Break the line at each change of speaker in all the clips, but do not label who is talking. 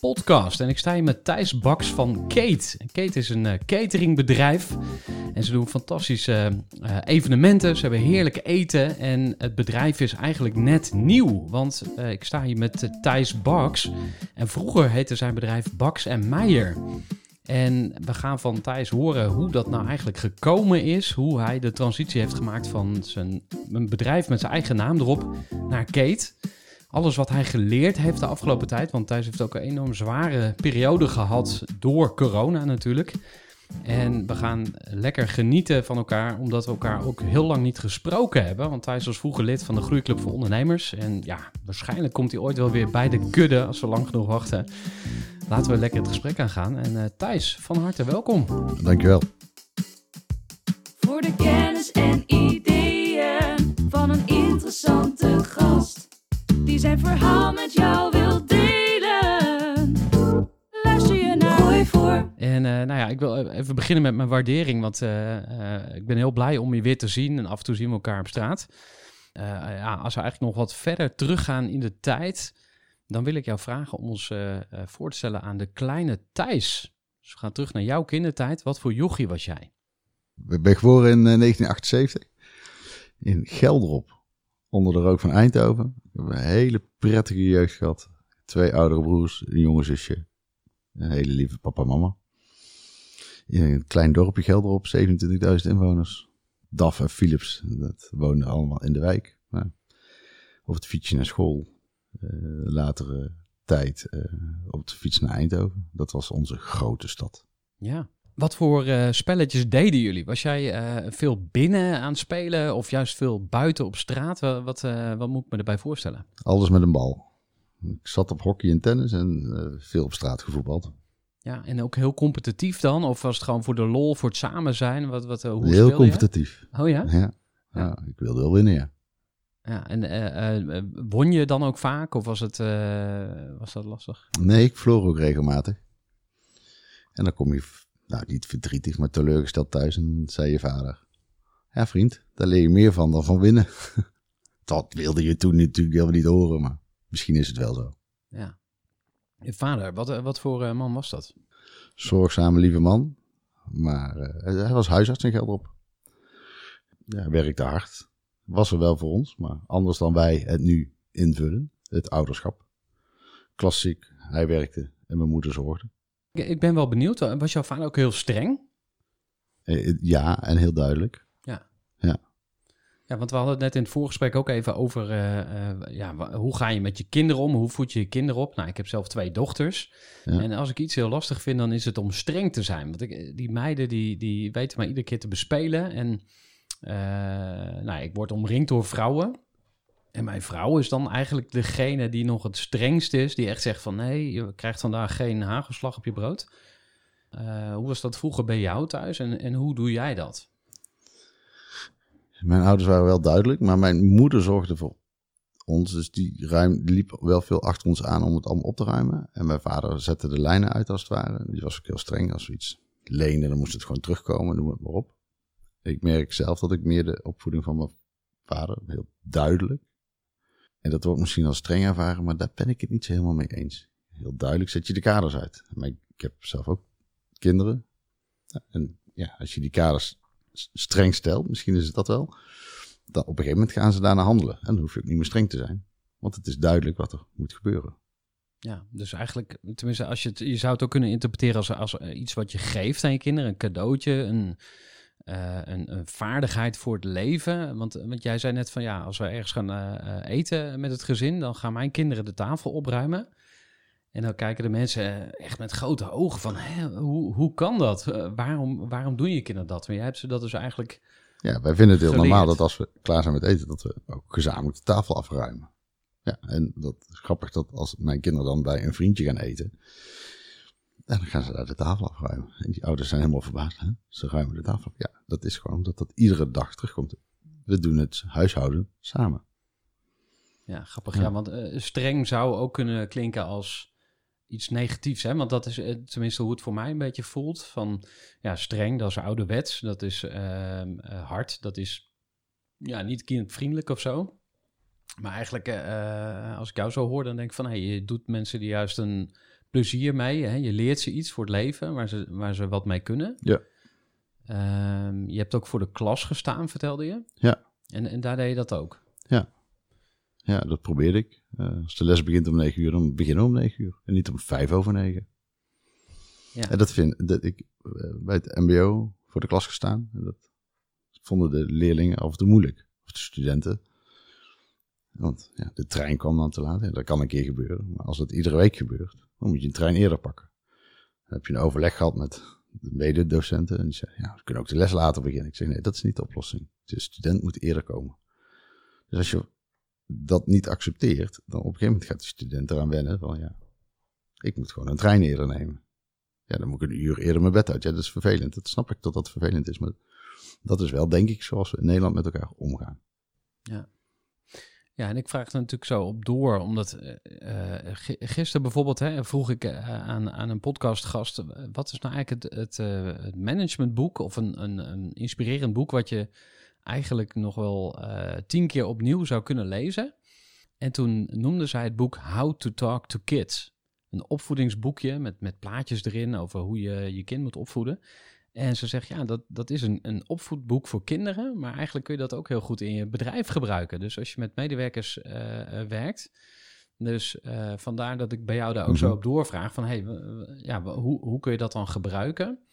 podcast. En ik sta hier met Thijs Baks van Kate. Kate is een eh, cateringbedrijf en ze doen fantastische eh, evenementen. Ze hebben heerlijk eten en het bedrijf is eigenlijk net nieuw. Want eh, ik sta hier met Thijs Baks en vroeger heette zijn bedrijf Baks en Meijer. En we gaan van Thijs horen hoe dat nou eigenlijk gekomen is. Hoe hij de transitie heeft gemaakt van zijn, een bedrijf met zijn eigen naam erop naar Kate alles wat hij geleerd heeft de afgelopen tijd. Want Thijs heeft ook een enorm zware periode gehad door corona natuurlijk. En we gaan lekker genieten van elkaar, omdat we elkaar ook heel lang niet gesproken hebben. Want Thijs was vroeger lid van de Groeiclub voor Ondernemers. En ja, waarschijnlijk komt hij ooit wel weer bij de kudde als we lang genoeg wachten. Laten we lekker het gesprek aangaan. En uh, Thijs, van harte welkom.
Dankjewel.
Voor de kennis en ideeën van een interessante gast die zijn verhaal met jou wil delen. Luister je naar Gooi voor.
En uh, nou ja, ik wil even beginnen met mijn waardering, want uh, uh, ik ben heel blij om je weer te zien en af en toe zien we elkaar op straat. ja, als we eigenlijk nog wat verder teruggaan in de tijd, dan wil ik jou vragen om ons voor te stellen aan de kleine Thijs. Dus we gaan terug naar jouw kindertijd. Wat voor jochie was jij?
Ik ben geboren in 1978 in Gelderop onder de rook van Eindhoven. Heb een hele prettige jeugd gehad. Twee oudere broers, een jonge zusje. Een hele lieve papa en mama. In een klein dorpje Gelderop, 27.000 inwoners. Daf en Philips, dat woonden allemaal in de wijk. Nou, op het fietsje naar school. Uh, latere tijd uh, op het fiets naar Eindhoven. Dat was onze grote stad.
Ja, wat voor uh, spelletjes deden jullie? Was jij uh, veel binnen aan het spelen of juist veel buiten op straat? Wat, wat, uh, wat, moet ik me erbij voorstellen?
Alles met een bal. Ik zat op hockey en tennis en veel op straat gevoetbald.
Ja, en ook heel competitief dan? Of was het gewoon voor de lol, voor het samen zijn? Wat, wat, hoe
heel competitief.
Je? Oh ja?
ja? ja? Ja, ik wilde wel winnen, ja.
Ja, en won je dan ook vaak of was, het, was dat lastig?
Nee, ik vloog ook regelmatig. En dan kom je nou, niet verdrietig, maar teleurgesteld thuis. En zei je vader: Ja, vriend, daar leer je meer van dan van winnen. dat wilde je toen natuurlijk helemaal niet horen, maar misschien is het wel zo.
Ja. Je vader, wat, wat voor uh, man was dat?
Zorgzame, lieve man. Maar uh, hij was huisarts in Gelderop. Ja, werkte hard. Was er wel voor ons, maar anders dan wij het nu invullen. Het ouderschap. Klassiek, hij werkte en mijn moeder zorgde.
Ik ben wel benieuwd. Was jouw vader ook heel streng?
Ja, en heel duidelijk.
Ja.
Ja.
Ja, want we hadden het net in het voorgesprek ook even over uh, uh, ja, hoe ga je met je kinderen om? Hoe voed je je kinderen op? Nou, ik heb zelf twee dochters. Ja. En als ik iets heel lastig vind, dan is het om streng te zijn. Want ik, die meiden, die, die weten mij iedere keer te bespelen. En uh, nou, ik word omringd door vrouwen. En mijn vrouw is dan eigenlijk degene die nog het strengst is. Die echt zegt van nee, je krijgt vandaag geen hagelslag op je brood. Uh, hoe was dat vroeger bij jou thuis en, en hoe doe jij dat?
Mijn ouders waren wel duidelijk, maar mijn moeder zorgde voor ons. Dus die, ruim, liep wel veel achter ons aan om het allemaal op te ruimen. En mijn vader zette de lijnen uit als het ware. Die was ook heel streng. Als we iets leenden, dan moest het gewoon terugkomen, noem het maar op. ik merk zelf dat ik meer de opvoeding van mijn vader, heel duidelijk. En dat wordt misschien als streng ervaren, maar daar ben ik het niet zo helemaal mee eens. Heel duidelijk zet je de kaders uit. Maar ik, heb zelf ook kinderen. En ja, als je die kaders streng stelt, misschien is het dat wel. Dan op een gegeven moment gaan ze daarna handelen. En dan hoef je ook niet meer streng te zijn. Want het is duidelijk wat er moet gebeuren.
Ja, dus eigenlijk, tenminste, als je, het, je zou het ook kunnen interpreteren als, als iets wat je geeft aan je kinderen, een cadeautje, een, eh, een, een vaardigheid voor het leven. Want, want jij zei net van ja, als we ergens gaan eh, eh, eten met het gezin, dan gaan mijn kinderen de tafel opruimen. En dan kijken de mensen echt met grote ogen van, hè, hoe, hoe kan dat? Waarom, waarom doen je kinderen dat? Maar jij hebt ze dat dus eigenlijk,
Ja, wij vinden het heel
Geleerd.
normaal dat als we klaar zijn met eten, dat we ook gezamenlijk de tafel afruimen. Ja, en dat is grappig dat als mijn kinderen dan bij een vriendje gaan eten, en dan gaan ze daar de tafel afruimen. En die ouders zijn helemaal verbaasd. Hè? Ze ruimen de tafel af. Ja, dat is gewoon omdat dat iedere dag terugkomt. We doen het huishouden samen.
ja, grappig.
Ja.
Ja, want eh, streng zou ook kunnen klinken als iets negatiefs, hè? Want dat is eh, tenminste hoe het voor mij een beetje voelt. Van ja, streng, dat is ouderwets, dat is ehm, eh, hard, dat is ja, niet kindvriendelijk of zo. Maar eigenlijk, als ik jou zo hoor, dan denk ik van, hey, je doet mensen die juist een plezier mee. Hè? Je leert ze iets voor het leven waar ze, waar ze wat mee kunnen.
Ja.
Ehm, je hebt ook voor de klas gestaan, vertelde je.
Ja.
En, en daar deed je dat ook.
Ja, dat probeer ik. Eh, als de les begint om negen uur, dan beginnen we om negen uur. En niet om vijf over negen.
Ja.
En dat vind dat ik eh, bij het mbo voor de klas gestaan. En dat vonden de leerlingen af en toe moeilijk. Of de studenten. Want ja, de trein kwam dan te laat. Ja, dat kan een keer gebeuren. Maar als het iedere week gebeurt, dan moet je een trein eerder pakken. Dan heb je een overleg gehad met de mededocenten. En die zeiden, ja, we kunnen ook de les later beginnen. Ik zeg, nee, dat is niet de oplossing. De student moet eerder komen. Dus als je dat niet accepteert, dan op een gegeven moment gaat de student eraan wennen van, ja, ik moet gewoon een trein eerder nemen. Ja, dan moet ik een uur eerder mijn bed uit. Ja, dat is vervelend. Dat snap ik dat dat vervelend is. Maar dat is wel, denk ik, zoals we in Nederland met elkaar omgaan.
Ja, en ik vraag er natuurlijk zo op door, omdat eh, eh, gi- gisteren bijvoorbeeld hè, vroeg ik eh, aan, aan een podcastgast, wat is nou eigenlijk het, het, het managementboek of een, een, een inspirerend boek wat je eigenlijk nog wel tien keer opnieuw zou kunnen lezen? En toen noemde zij het boek How to Talk to Kids. Een opvoedingsboekje met, met plaatjes erin over hoe je je kind moet opvoeden. En ze zegt, ja, dat, dat is een, een opvoedboek voor kinderen, maar eigenlijk kun je dat ook heel goed in je bedrijf gebruiken. Dus als je met medewerkers eh, eh, werkt, dus eh, vandaar dat ik bij jou daar ook zo
Mhm.
op doorvraag van, hey, ja, hoe, hoe kun je dat dan gebruiken?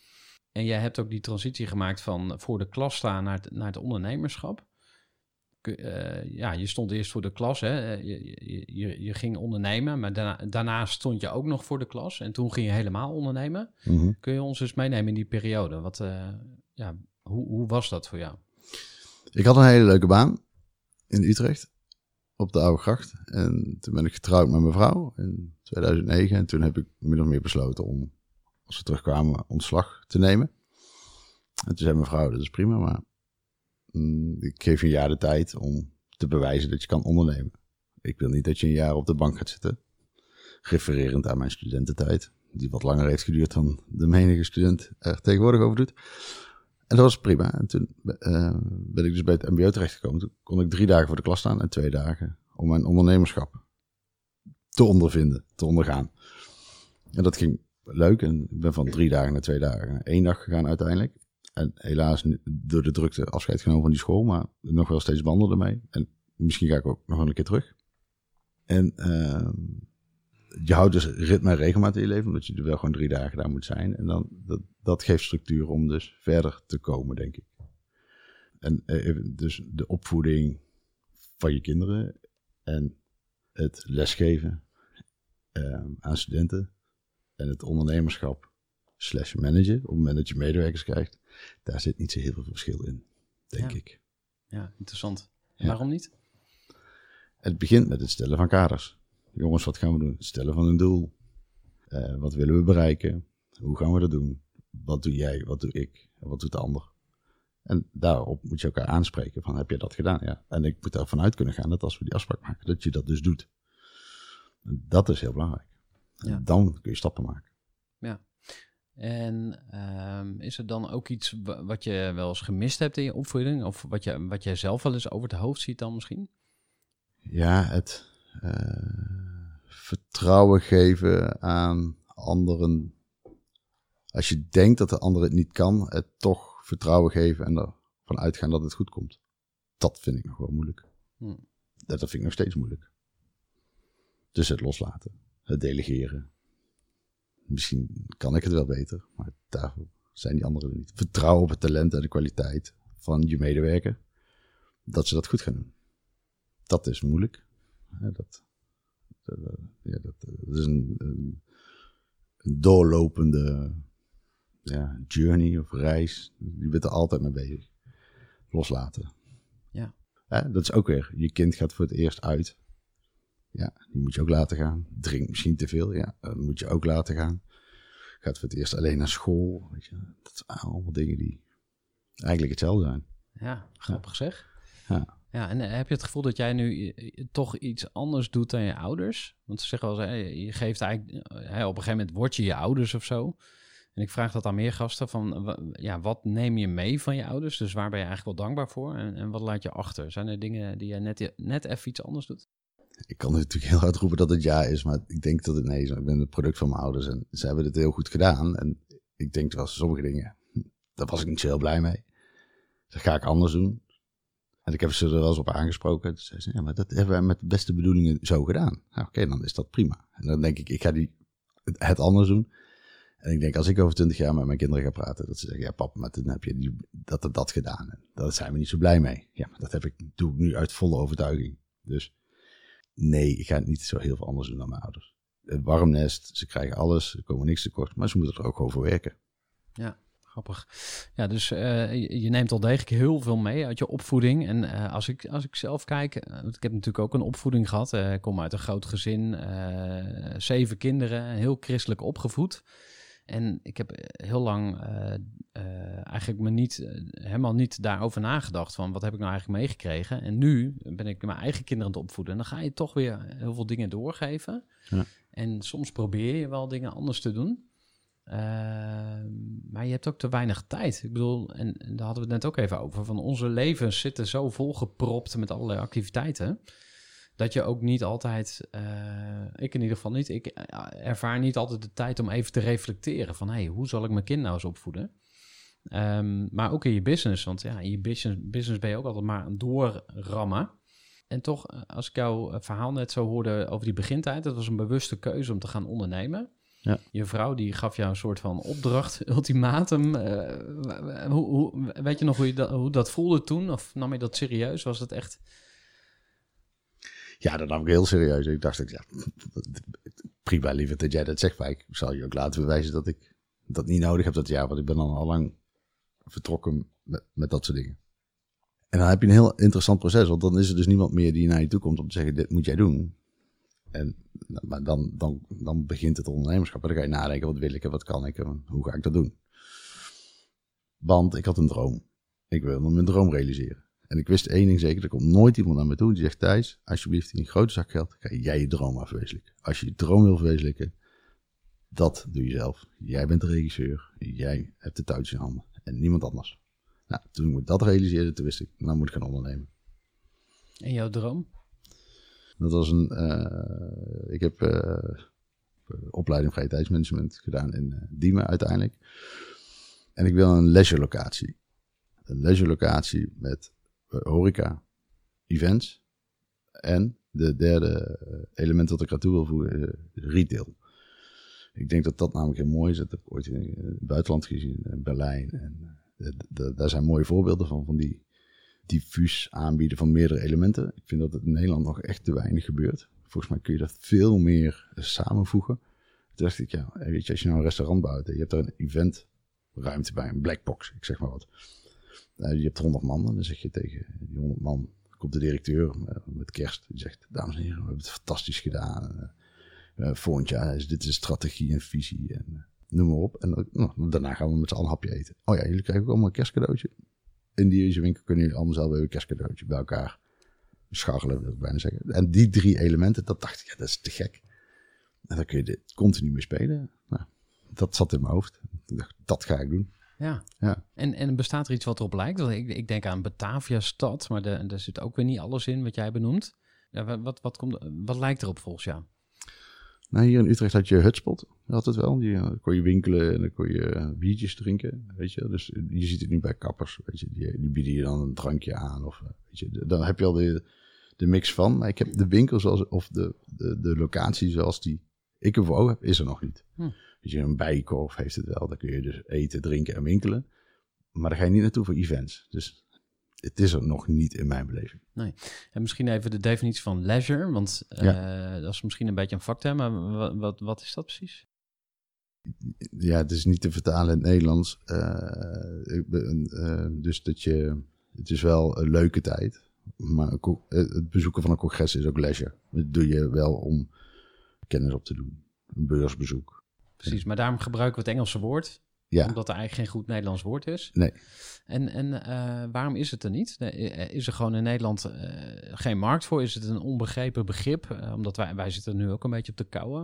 En jij hebt ook die transitie gemaakt van voor de klas staan naar het, naar het ondernemerschap. Eh, ja, je stond eerst voor de klas, hè? Eh, Je, je, je, je ging ondernemen, maar daarna, daarna stond je ook nog voor de klas. En toen ging je helemaal ondernemen.
Mhm.
Kun je ons eens meenemen in die periode? Wat, eh, ja, hoe, hoe was dat voor jou?
Ik had een hele leuke baan in Utrecht, op de Oude Gracht. En toen ben ik getrouwd met mijn vrouw in 2009. En toen heb ik min of meer besloten om, als we terugkwamen, ontslag te nemen. En toen zei mijn vrouw, dat is prima, maar mm, ik geef je een jaar de tijd om te bewijzen dat je kan ondernemen. Ik wil niet dat je een jaar op de bank gaat zitten, refererend aan mijn studententijd, die wat langer heeft geduurd dan de menige student er tegenwoordig over doet. En dat was prima. En toen eh, ben ik dus bij het MBO terechtgekomen. Toen kon ik drie dagen voor de klas staan en twee dagen om mijn ondernemerschap te ondervinden, te ondergaan. En dat ging leuk. En ik ben van drie dagen naar twee dagen één dag gegaan uiteindelijk. En helaas door de drukte afscheid genomen van die school, maar nog wel steeds banden ermee. En misschien ga ik ook nog wel een keer terug. En ehm, je houdt dus ritme en regelmaat in je leven, omdat je er wel gewoon drie dagen daar moet zijn. En dan, dat, dat geeft structuur om dus verder te komen, denk ik. En eh, dus de opvoeding van je kinderen en het lesgeven ehm, aan studenten en het ondernemerschap slash managen, op het moment dat je medewerkers krijgt, daar zit niet zo heel veel verschil in, denk
Ja.
ik.
Ja, interessant.
Ja.
Waarom niet?
Het begint met het stellen van kaders. Jongens, wat gaan we doen? Het stellen van een doel. Eh, wat willen we bereiken? Hoe gaan we dat doen? Wat doe jij? Wat doe ik? En wat doet de ander? En daarop moet je elkaar aanspreken van, heb je dat gedaan? Ja. En ik moet ervan uit kunnen gaan dat als we die afspraak maken, dat je dat dus doet. En dat is heel belangrijk. En
Ja.
Dan kun je stappen maken.
En ehm, is er dan ook iets wa- wat je wel eens gemist hebt in je opvoeding? Of wat je, wat jij zelf wel eens over het hoofd ziet dan misschien?
Ja, het eh, vertrouwen geven aan anderen. Als je denkt dat de ander het niet kan, het toch vertrouwen geven en ervan uitgaan dat het goed komt. Dat vind ik nog wel moeilijk.
Hm.
Dat vind ik nog steeds moeilijk. Dus het loslaten, het delegeren. Misschien kan ik het wel beter, maar daarvoor zijn die anderen er niet. Vertrouwen op het talent en de kwaliteit van je medewerker. Dat ze dat goed gaan doen. Dat is moeilijk. Ja, dat, dat, eh, ja, dat, eh, dat is een, een, doorlopende ja, journey of reis. Je bent er altijd mee bezig. Loslaten.
Ja.
Hè, dat is ook weer, je kind gaat voor het eerst uit. Ja, die moet je ook laten gaan. Drinkt misschien te veel, ja, dat moet je ook laten gaan. Gaat voor het eerst alleen naar school. Weet je. Dat zijn allemaal dingen die eigenlijk hetzelfde zijn.
Ja, grappig zeg.
Ja.
Ja, en eh, heb je het gevoel dat jij nu eh, toch iets anders doet dan je ouders? Want ze zeggen wel eens, je geeft eigenlijk, eh, op een gegeven moment word je je ouders of zo. En ik vraag dat aan meer gasten van, ja, wat neem je mee van je ouders? Dus waar ben je eigenlijk wel dankbaar voor? En, en wat laat je achter? Zijn er dingen die jij net, net even iets anders doet?
Ik kan natuurlijk heel hard roepen dat het ja is, maar ik denk dat het nee is. Ik ben het product van mijn ouders en ze hebben het heel goed gedaan. En ik denk wel sommige dingen, hm, daar was ik niet zo heel blij mee. Dat ga ik anders doen. En ik heb ze er wel eens op aangesproken. Ze, ja, maar dat hebben wij met de beste bedoelingen zo gedaan. Nou, Oké, dan is dat prima. En dan denk ik, ik ga die, het, het anders doen. En ik denk, als ik over twintig jaar met mijn kinderen ga praten, dat ze zeggen, ja papa, maar toen heb je die, dat en dat gedaan. En daar zijn we niet zo blij mee. Ja, maar dat heb ik, doe ik nu uit volle overtuiging. Dus nee, ik ga het niet zo heel veel anders doen dan mijn ouders. Een warm nest, ze krijgen alles, ze komen niks tekort, maar ze moeten er ook voor werken.
Ja, grappig. Ja, dus eh, je, neemt al degelijk heel veel mee uit je opvoeding. En eh, als, ik, als ik zelf kijk, eh, want ik heb natuurlijk ook een opvoeding gehad. Eh, ik kom uit een groot gezin, zeven kinderen, heel christelijk opgevoed. En ik heb eh, heel lang eh, eh, eigenlijk me niet, helemaal niet daarover nagedacht van wat heb ik nou eigenlijk meegekregen. En nu ben ik mijn eigen kinderen aan het opvoeden. En dan ga je toch weer heel veel dingen doorgeven.
Ja.
En soms probeer je wel dingen anders te doen. Ehm, maar je hebt ook te weinig tijd. Ik bedoel, en, en daar hadden we het net ook even over. Van onze levens zitten zo volgepropt met allerlei activiteiten. Dat je ook niet altijd, eh, ik in ieder geval niet, ik eh, ervaar niet altijd de tijd om even te reflecteren. Van hé, hey, hoe zal ik mijn kind nou eens opvoeden? Ehm, maar ook in je business. Want ja, in je business, business ben je ook altijd maar doorrammen. En toch, eh, als ik jouw verhaal net zo hoorde over die begintijd, dat was een bewuste keuze om te gaan ondernemen.
Ja.
Je vrouw die gaf jou een soort van opdracht, ultimatum. Hoe, hoe, weet je nog hoe, je dat, hoe dat voelde toen? Of nam je dat serieus? Was het echt...
Ja, dat nam ik heel serieus. Ik dacht, ja, prima, liever dat jij dat zegt. Maar ik zal je ook laten bewijzen dat ik dat niet nodig heb dat jaar. Want ik ben dan al lang vertrokken met, met dat soort dingen. En dan heb je een heel interessant proces. Want dan is er dus niemand meer die naar je toe komt om te zeggen, dit moet jij doen. En maar dan, dan, dan begint het ondernemerschap. En dan ga je nadenken, wat wil ik en wat kan ik en hoe ga ik dat doen. Want ik had een droom. Ik wilde mijn droom realiseren. En ik wist één ding zeker, er komt nooit iemand naar me toe die zegt, Thijs, alsjeblieft in een grote zak geld, ga jij je droom verwezenlijken. Als je je droom wil verwezenlijken, dat doe je zelf. Jij bent de regisseur, jij hebt de touwtjes in handen en niemand anders. Nou, toen ik me dat realiseerde, toen wist ik, nou moet ik gaan ondernemen.
En jouw droom?
Dat was een, eh, ik heb eh, opleiding vrije tijdsmanagement gedaan in eh, Diemen uiteindelijk. En ik wil een leisure locatie. Een leisure locatie met horeca, events en de derde eh, element dat ik aan toe wil voegen, eh, retail. Ik denk dat dat namelijk heel mooi is. Dat heb ik ooit in het buitenland gezien, in Berlijn. En eh, daar zijn mooie voorbeelden van, van die diffuus aanbieden van meerdere elementen. Ik vind dat het in Nederland nog echt te weinig gebeurt. Volgens mij kun je dat veel meer eh, samenvoegen. Toen dacht ik, ja, weet je, als je nou een restaurant bouwt en je hebt daar een eventruimte bij, een blackbox, ik zeg maar wat. Nou, je hebt 100 man, dan zeg je tegen die 100 man, komt de directeur eh, met kerst, die zegt, dames en heren, we hebben het fantastisch gedaan. Eh, volgend jaar is dit een strategie en visie en noem maar op. En nou, daarna gaan we met z'n allen een hapje eten. Oh ja, jullie krijgen ook allemaal een kerstcadeautje. In deze winkel kunnen jullie allemaal zelf even een kerstcadeautje bij elkaar scharrelen, wil ik bijna zeggen. En die drie elementen, dat dacht ik, ja, dat is te gek. En dan kun je dit continu mee spelen. Nou, dat zat in mijn hoofd. Ik dacht, dat ga ik doen.
Ja.
Ja.
En, en bestaat er iets wat erop lijkt? Want ik, ik denk aan Batavia-stad, maar de- daar zit ook weer niet alles in wat jij benoemt. Ja, wa- wat, wat, komt, wat lijkt erop volgens jou?
Nou, hier in Utrecht had je Hutspot. Had het wel. Die, eh, kon je winkelen en dan kon je eh, biertjes drinken. Weet je. Dus eh, je ziet het nu bij kappers. Weet je. Die, die bieden je dan een drankje aan. Of, weet je. Dan heb je al de, de mix van. Maar ik heb de winkel zoals, of de, de, de locatie zoals die ik ervoor heb, is er nog niet.
Hm.
Weet je, een bijenkorf heeft het wel. Daar kun je dus eten, drinken en winkelen. Maar daar ga je niet naartoe voor events. Dus het is er nog niet in mijn beleving.
En misschien even de definitie van leisure, want eh, dat is misschien een beetje een vakterm, maar wat, wat, wat is dat precies?
ja, het is niet te vertalen in het Nederlands. Eh, ik ben, eh, dus dat je, het is wel een leuke tijd. Maar het bezoeken van een congres is ook leisure. Dat doe je wel om kennis op te doen. Een beursbezoek.
Precies, maar daarom gebruiken we het Engelse woord,
Ja,
omdat er eigenlijk geen goed Nederlands woord is.
nee.
En, en eh, waarom is het er niet? Nee, eh, Is er gewoon in Nederland eh, geen markt voor? Is het een onbegrepen begrip? Eh, omdat wij, wij zitten nu ook een beetje op de kouwen.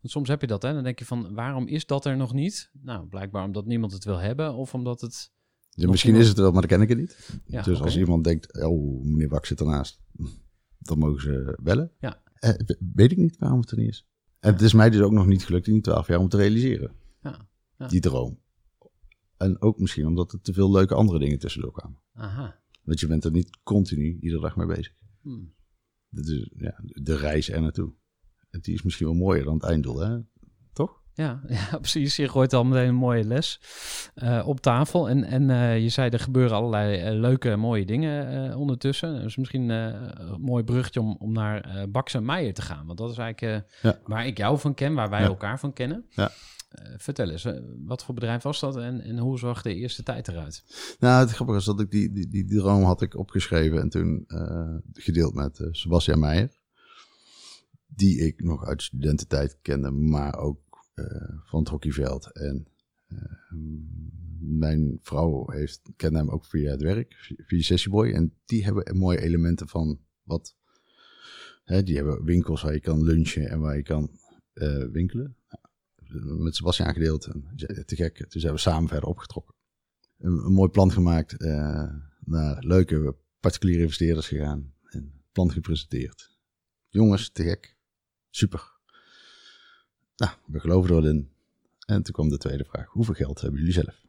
Want soms heb je dat, hè? Dan denk je van, waarom is dat er nog niet? Nou, blijkbaar omdat niemand het wil hebben of omdat het...
Ja, misschien is het wel, maar dan ken ik het niet.
Ja,
dus als iemand denkt, oh, meneer Wak zit ernaast. Dan mogen ze bellen.
Ja.
Eh, we- weet ik niet waarom het er niet is. En het is mij dus ook nog niet gelukt in die twaalf jaar om te realiseren.
Ja, ja.
Die droom. En ook misschien omdat er te veel leuke andere dingen tussendoor kwamen.
Aha.
Want je bent er niet continu iedere dag mee bezig.
Hmm.
Dat is ja, de reis er naartoe. En die is misschien wel mooier dan het einddoel, hè? Toch?
Ja, ja, precies. Je gooit al meteen een mooie les eh, op tafel. En, en eh, je zei, er gebeuren allerlei eh, leuke, mooie dingen ondertussen. Dus misschien een mooi bruggetje om, om naar eh Bax en Meijer te gaan. Want dat is eigenlijk
Ja.
waar ik jou van ken, waar wij
Ja.
elkaar van kennen.
Ja.
Vertel eens, wat voor bedrijf was dat en, en hoe zag de eerste tijd eruit?
Nou, het grappige is dat ik die, die, die, droom had ik opgeschreven en toen gedeeld met Sebastian Meijer. Die ik nog uit studententijd kende, maar ook van het hockeyveld. En eh, mijn vrouw heeft, kende hem ook via het werk, via- Sessieboy. En die hebben mooie elementen van wat... Hè, die hebben winkels waar je kan lunchen en waar je kan eh, winkelen. Met Sebastian gedeeld. En, te gek. Toen zijn we samen verder opgetrokken een, mooi plan gemaakt. eh, naar leuke particuliere investeerders gegaan. En plan gepresenteerd. Jongens, te gek. Super. Nou, we geloven er wel in. En toen kwam de tweede vraag. Hoeveel geld hebben jullie zelf?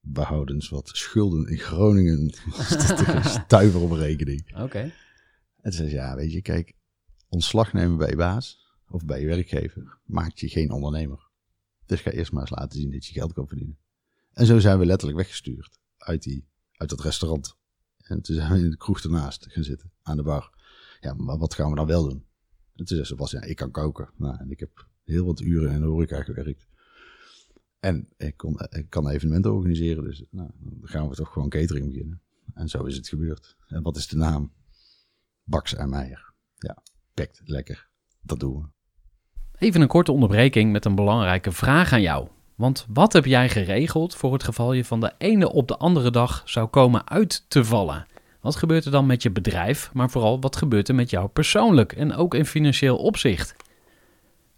Behoudens wat schulden in Groningen. Stuiver op rekening.
Oké.
En zei ze, ja, weet je, kijk. Ontslag nemen bij je baas of bij je werkgever maakt je geen ondernemer. Dus ga eerst maar eens laten zien dat je geld kan verdienen. En zo zijn we letterlijk weggestuurd uit, die, uit dat restaurant. En toen zijn we in de kroeg ernaast gaan zitten, aan de bar. Ja, maar wat gaan we dan wel doen? En toen zei ze, was, ja, ik kan koken. Nou, en ik heb heel wat uren in de horeca gewerkt. En ik, kon, ik kan evenementen organiseren, dus nou, dan gaan we toch gewoon catering beginnen. En zo is het gebeurd. En wat is de naam? Baks en Meijer. Ja, pekt, lekker. Dat doen we.
Even een korte onderbreking met een belangrijke vraag aan jou. Want wat heb jij geregeld voor het geval je van de ene op de andere dag zou komen uit te vallen? Wat gebeurt er dan met je bedrijf, maar vooral wat gebeurt er met jou persoonlijk en ook in financieel opzicht?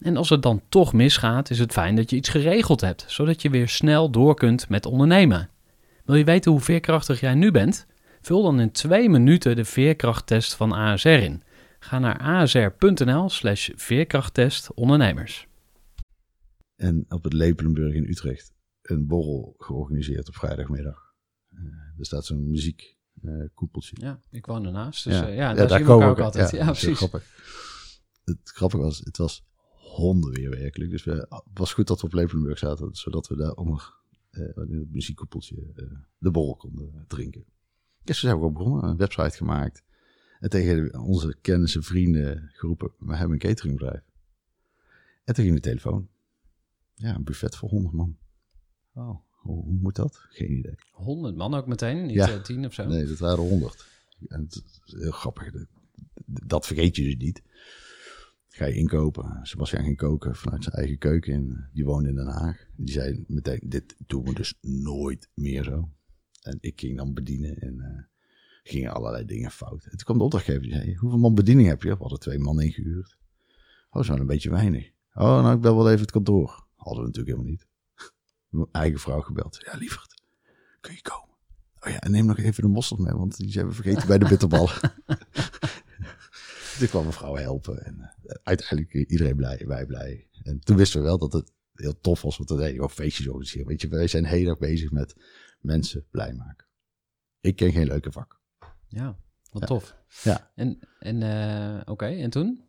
En als het dan toch misgaat, is het fijn dat je iets geregeld hebt, zodat je weer snel door kunt met ondernemen. Wil je weten hoe veerkrachtig jij nu bent? Vul dan in twee minuten de veerkrachttest van ASR in. Ga naar asr.nl slash veerkrachttest ondernemers.
En op het Lepelenburg in Utrecht een borrel georganiseerd op vrijdagmiddag. Eh, er staat zo'n muziekkoepeltje.
Ja, ik woon ernaast. Dus ja, ja,
Ja,
daar,
daar
zien we
komen
ook altijd. Ja, precies.
grappig. Het grappige was, het was hondenweer werkelijk. Dus we, het was goed dat we op Lepelenburg zaten, zodat we daar onder eh, in het muziekkoepeltje eh, de borrel konden drinken. Dus toen zijn we gewoon begonnen, een website gemaakt. En tegen onze kennissen, vrienden geroepen, we hebben een cateringbedrijf. En toen ging de telefoon. Ja, een buffet voor 100 man. Oh. Hoe, hoe moet dat? Geen idee.
100 man ook meteen, niet
Ja.
eh, 10 of zo.
Nee, dat waren 100. En het is heel grappig. Dat, dat vergeet je dus niet. Ga je inkopen. Sebastian ging koken vanuit zijn eigen keuken. En die woonde in Den Haag. Die zei meteen, dit doen we dus nooit meer zo. En ik ging dan bedienen en eh, gingen allerlei dingen fout. En toen kwam de opdrachtgever die zei, hoeveel man bediening heb je? We hadden twee man ingehuurd. Oh, zo een beetje weinig. Oh, nou ik bel wel even het kantoor. Hadden we natuurlijk helemaal niet. Mijn eigen vrouw gebeld. Ja, lieverd, kun je komen? Oh ja, en neem nog even de mosterd mee, want die zijn we vergeten bij de bitterballen. toen kwam mevrouw helpen en eh, uiteindelijk iedereen blij, wij blij. En toen wisten we wel dat het heel tof was, want we deden gewoon feestjes organiseren. Weet je, wij zijn heel erg bezig met mensen blij maken. Ik ken geen leuke vak.
Ja, wat
Ja.
tof.
Ja.
En, en eh, oké, en toen?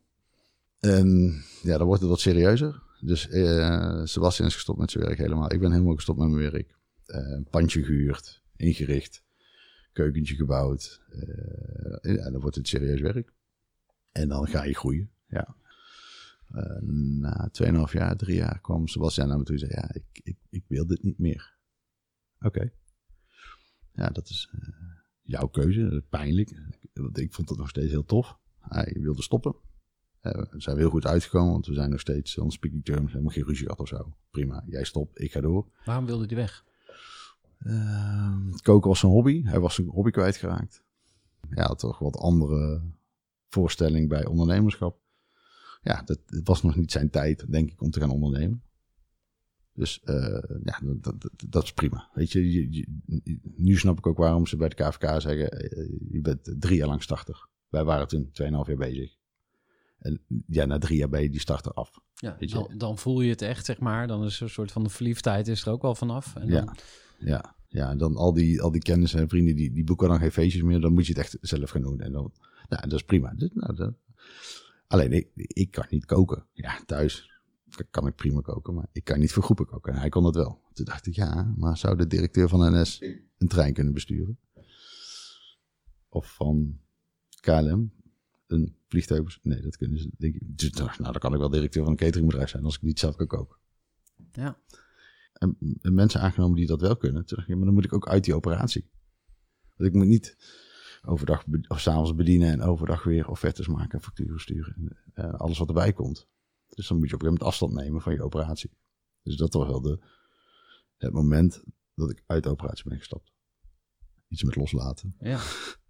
En ja, dan wordt het wat serieuzer. Dus eh, Sebastian is gestopt met zijn werk helemaal. Ik ben helemaal gestopt met mijn werk. Een pandje gehuurd, ingericht, keukentje gebouwd. Ja, dan wordt het serieus werk. En dan ga je groeien. Ja. Eh, na 2,5 jaar, drie jaar kwam Sebastian naar me toe en zei: Ja, ik, ik, ik wil dit niet meer. Oké. Ja, dat is eh, jouw keuze. Pijnlijk. Want ik vond het nog steeds heel tof. Hij wilde stoppen. Eh, we zijn heel goed uitgekomen, want we zijn nog steeds on speaking terms. Helemaal geen ruzie gehad of zo. Prima, jij stopt, ik ga door.
Waarom wilde hij weg?
Ehm, koken was zijn hobby. Hij was zijn hobby kwijtgeraakt. Ja, had toch wat andere voorstelling bij ondernemerschap. Ja, dat, het was nog niet zijn tijd, denk ik, om te gaan ondernemen. Dus eh, ja, dat, dat, dat is prima. Weet je, je, je- nu snap ik ook waarom ze bij de KVK zeggen, eh, je bent drie jaar lang starter. Wij waren toen 2,5 jaar bezig. En ja, na drie jaar ben je die starter af.
Ja, dan, dan voel je het echt, zeg maar. Dan is er een soort van de verliefdheid is er ook wel vanaf. En
Ja,
dan,
ja, ja. En dan al die, al die kennis en vrienden, die, die boeken dan geen feestjes meer. Dan moet je het echt zelf gaan doen. En dan, nou, dat is prima. Nou, dat, alleen, ik, ik kan niet koken. Ja, thuis kan ik prima koken, maar ik kan niet voor groepen koken. En hij kon het wel. Toen dacht ik, ja, maar zou de directeur van NS een trein kunnen besturen? Of van KLM een vliegtuig? Nee, dat kunnen ze. Denk ik. Dus, nou, dan kan ik wel directeur van een cateringbedrijf zijn als ik niet zelf kan koken.
ja.
En, en mensen aangenomen die dat wel kunnen. Toen dacht ik, ja, maar dan moet ik ook uit die operatie. Want ik moet niet overdag be- of s'avonds bedienen en overdag weer offertes maken en facturen sturen. En, eh, alles wat erbij komt. Dus dan moet je op een gegeven moment afstand nemen van je operatie. Dus dat was wel de, het moment dat ik uit de operatie ben gestapt. Iets met loslaten.
Ja.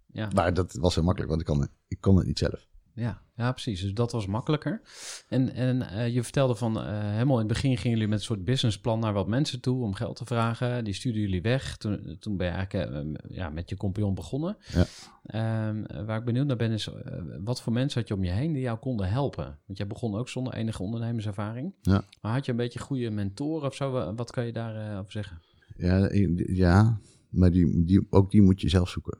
Ja.
Maar dat was heel makkelijk, want ik kon, ik kon het niet zelf.
Ja, ja, precies. Dus dat was makkelijker. En, en eh, je vertelde van eh, helemaal in het begin gingen jullie met een soort businessplan naar wat mensen toe om geld te vragen. Die stuurden jullie weg. Toen, toen ben je eigenlijk eh, ja, met je compagnon begonnen.
Ja.
Ehm, waar ik benieuwd naar ben is, wat voor mensen had je om je heen die jou konden helpen? Want jij begon ook zonder enige ondernemerservaring.
Ja.
Maar had je een beetje goede mentoren of zo? Wa- Wat kan je daarover over zeggen?
Ja, ja maar die, die, ook die moet je zelf zoeken.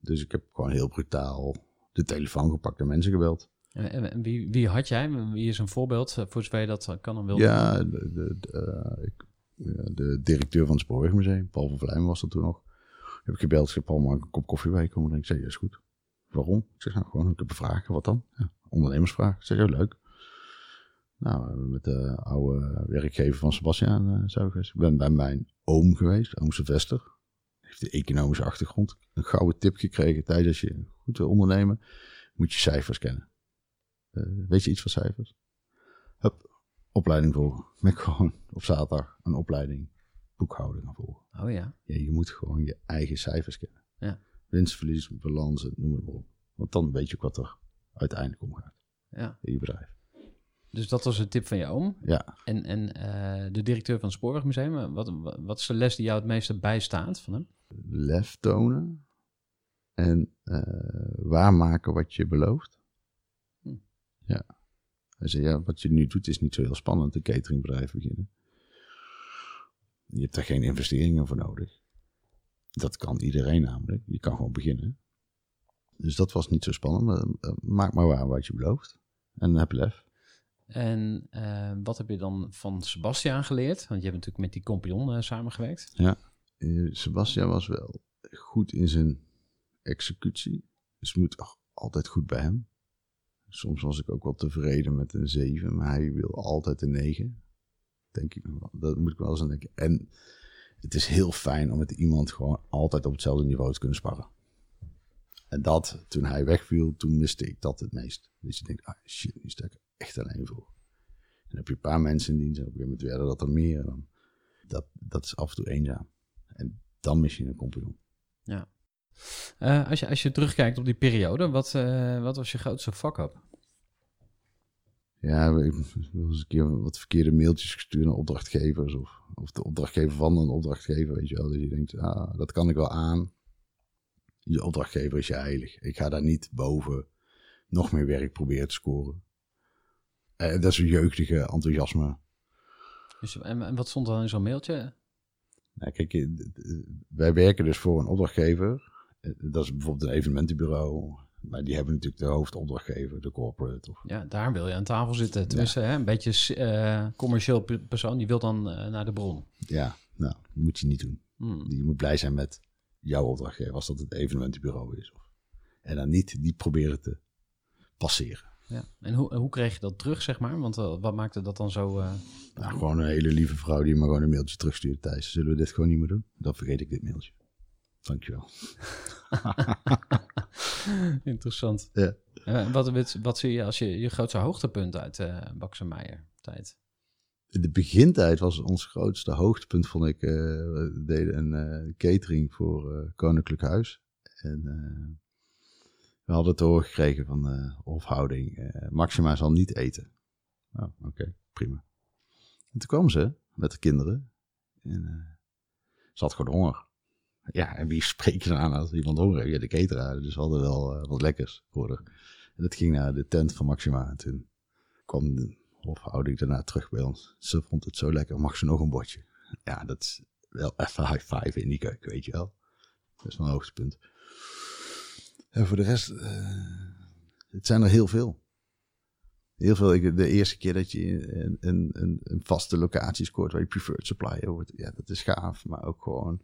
Dus ik heb gewoon heel brutaal de telefoon gepakt en mensen gebeld.
En, wie, wie had jij? Wie is een voorbeeld? eh, Voor zover je dat kan en wil.
Ja, de, de, de, eh, ik, de directeur van het Spoorwegmuseum, Paul van Vlijmen was dat toen nog. Heb ik gebeld, ik zei, Paul, mag ik een kop koffie bij komen? En ik zei, ja, is goed. Waarom? Ik zeg, nou, gewoon, ik heb een vraag. Wat dan? Ja, ondernemersvraag. Ik zeg, ja, leuk. Nou, met de oude werkgever van Sebastian eh, zijn we geweest. Ik ben bij mijn oom geweest, oom Sylvester. De economische achtergrond. Een gouden tip gekregen tijdens als je goed wil ondernemen. Moet je cijfers kennen. Eh, weet je iets van cijfers? Hup, opleiding volgen. Met gewoon op zaterdag een opleiding boekhouding gaan volgen.
Oh ja.
Ja, je moet gewoon je eigen cijfers kennen.
Ja.
Winst, verlies, balansen, noem het maar op. Want dan weet je ook wat er uiteindelijk omgaat
ja.
in je bedrijf.
Dus dat was een tip van je oom.
Ja,
En, en eh, de directeur van het Spoorwegmuseum, eh, wat, wat- is de les die jou het meeste bijstaat van hem?
lef tonen en eh, waarmaken wat je belooft.
Hm.
Ja. Hij zei, ja, wat je nu doet is niet zo heel spannend, een cateringbedrijf beginnen. Je hebt er geen investeringen voor nodig. Dat kan iedereen namelijk. Je kan gewoon beginnen. Dus dat was niet zo spannend. Maar, maak maar waar wat je belooft. En heb lef.
En eh, wat heb je dan van Sebastiaan geleerd? Want je hebt natuurlijk met die compagnon eh, samengewerkt.
Eh, Sebastian was wel goed in zijn executie. Dus het moet altijd goed bij hem. Soms was ik ook wel tevreden met een 7, maar hij wil altijd een 9. Denk ik. Dat moet ik wel eens aan denken. En het is heel fijn om met iemand gewoon altijd op hetzelfde niveau te kunnen sparren. En dat, toen hij wegviel, toen miste ik dat het meest. Dus je denkt, ah shit, nu sta ik er echt alleen voor. En dan heb je een paar mensen in dienst, en op een gegeven moment werden dat er meer. Dan, dat, dat is af en toe eenzaam. En dan mis je een compagnon.
Eh, als, je, als je terugkijkt op die periode, wat, eh, wat was je grootste fuck-up?
Ja, ik wel eens een keer wat verkeerde mailtjes gestuurd naar opdrachtgevers. Of, of de opdrachtgever van een opdrachtgever, weet je wel. Dat je denkt, ah, dat kan ik wel aan. Je opdrachtgever is je heilig. Ik ga daar niet boven nog meer werk proberen te scoren. Eh, dat is een jeugdige enthousiasme.
Dus, en, en wat stond dan in zo'n mailtje?
Nou, kijk, eh, wij werken dus voor een opdrachtgever. Eh, Dat is bijvoorbeeld een evenementenbureau. Maar die hebben natuurlijk de hoofdopdrachtgever, de corporate. Of,
Ja, daar wil je aan tafel zitten. Tenminste, hè, een beetje commercieel pe- persoon, die wil dan naar de bron.
ja, nou, dat moet je niet doen.
Hmm.
Je moet blij zijn met jouw opdrachtgever, als dat het evenementenbureau is. Of, en dan niet die proberen te passeren.
Ja. En hoe, hoe kreeg je dat terug, zeg maar? Want eh, wat maakte dat dan zo... eh,
Nou, gewoon een hele lieve vrouw die me gewoon een mailtje terugstuurt. Thijs, zullen we dit gewoon niet meer doen? Dan vergeet ik dit mailtje. Dankjewel.
Interessant.
Ja.
Eh, wat, wat, wat zie je als je je grootste hoogtepunt uit eh Baxen Meijer tijd?
In de begintijd was ons grootste hoogtepunt, vond ik. eh, we deden een eh, catering voor eh, Koninklijk Huis. En eh, we hadden het horen gekregen van de hofhouding. eh, Maxima zal niet eten. Oh, oké, prima. En toen kwam ze met de kinderen. En eh, ze had gewoon honger. Ja, en wie spreek je dan aan als iemand honger heeft? Ja, de cateraar. Dus we hadden wel eh, wat lekkers voor haar. En dat ging naar de tent van Maxima. En toen kwam de hofhouding daarna terug bij ons. Ze vond het zo lekker, mag ze nog een bordje? Ja, dat is wel even high five in die keuken, weet je wel. Dat is een hoogtepunt. En voor de rest, eh, het zijn er heel veel. Heel veel. Ik, de eerste keer dat je een, een, een, vaste locatie scoort waar je preferred supplier wordt, ja, dat is gaaf. Maar ook gewoon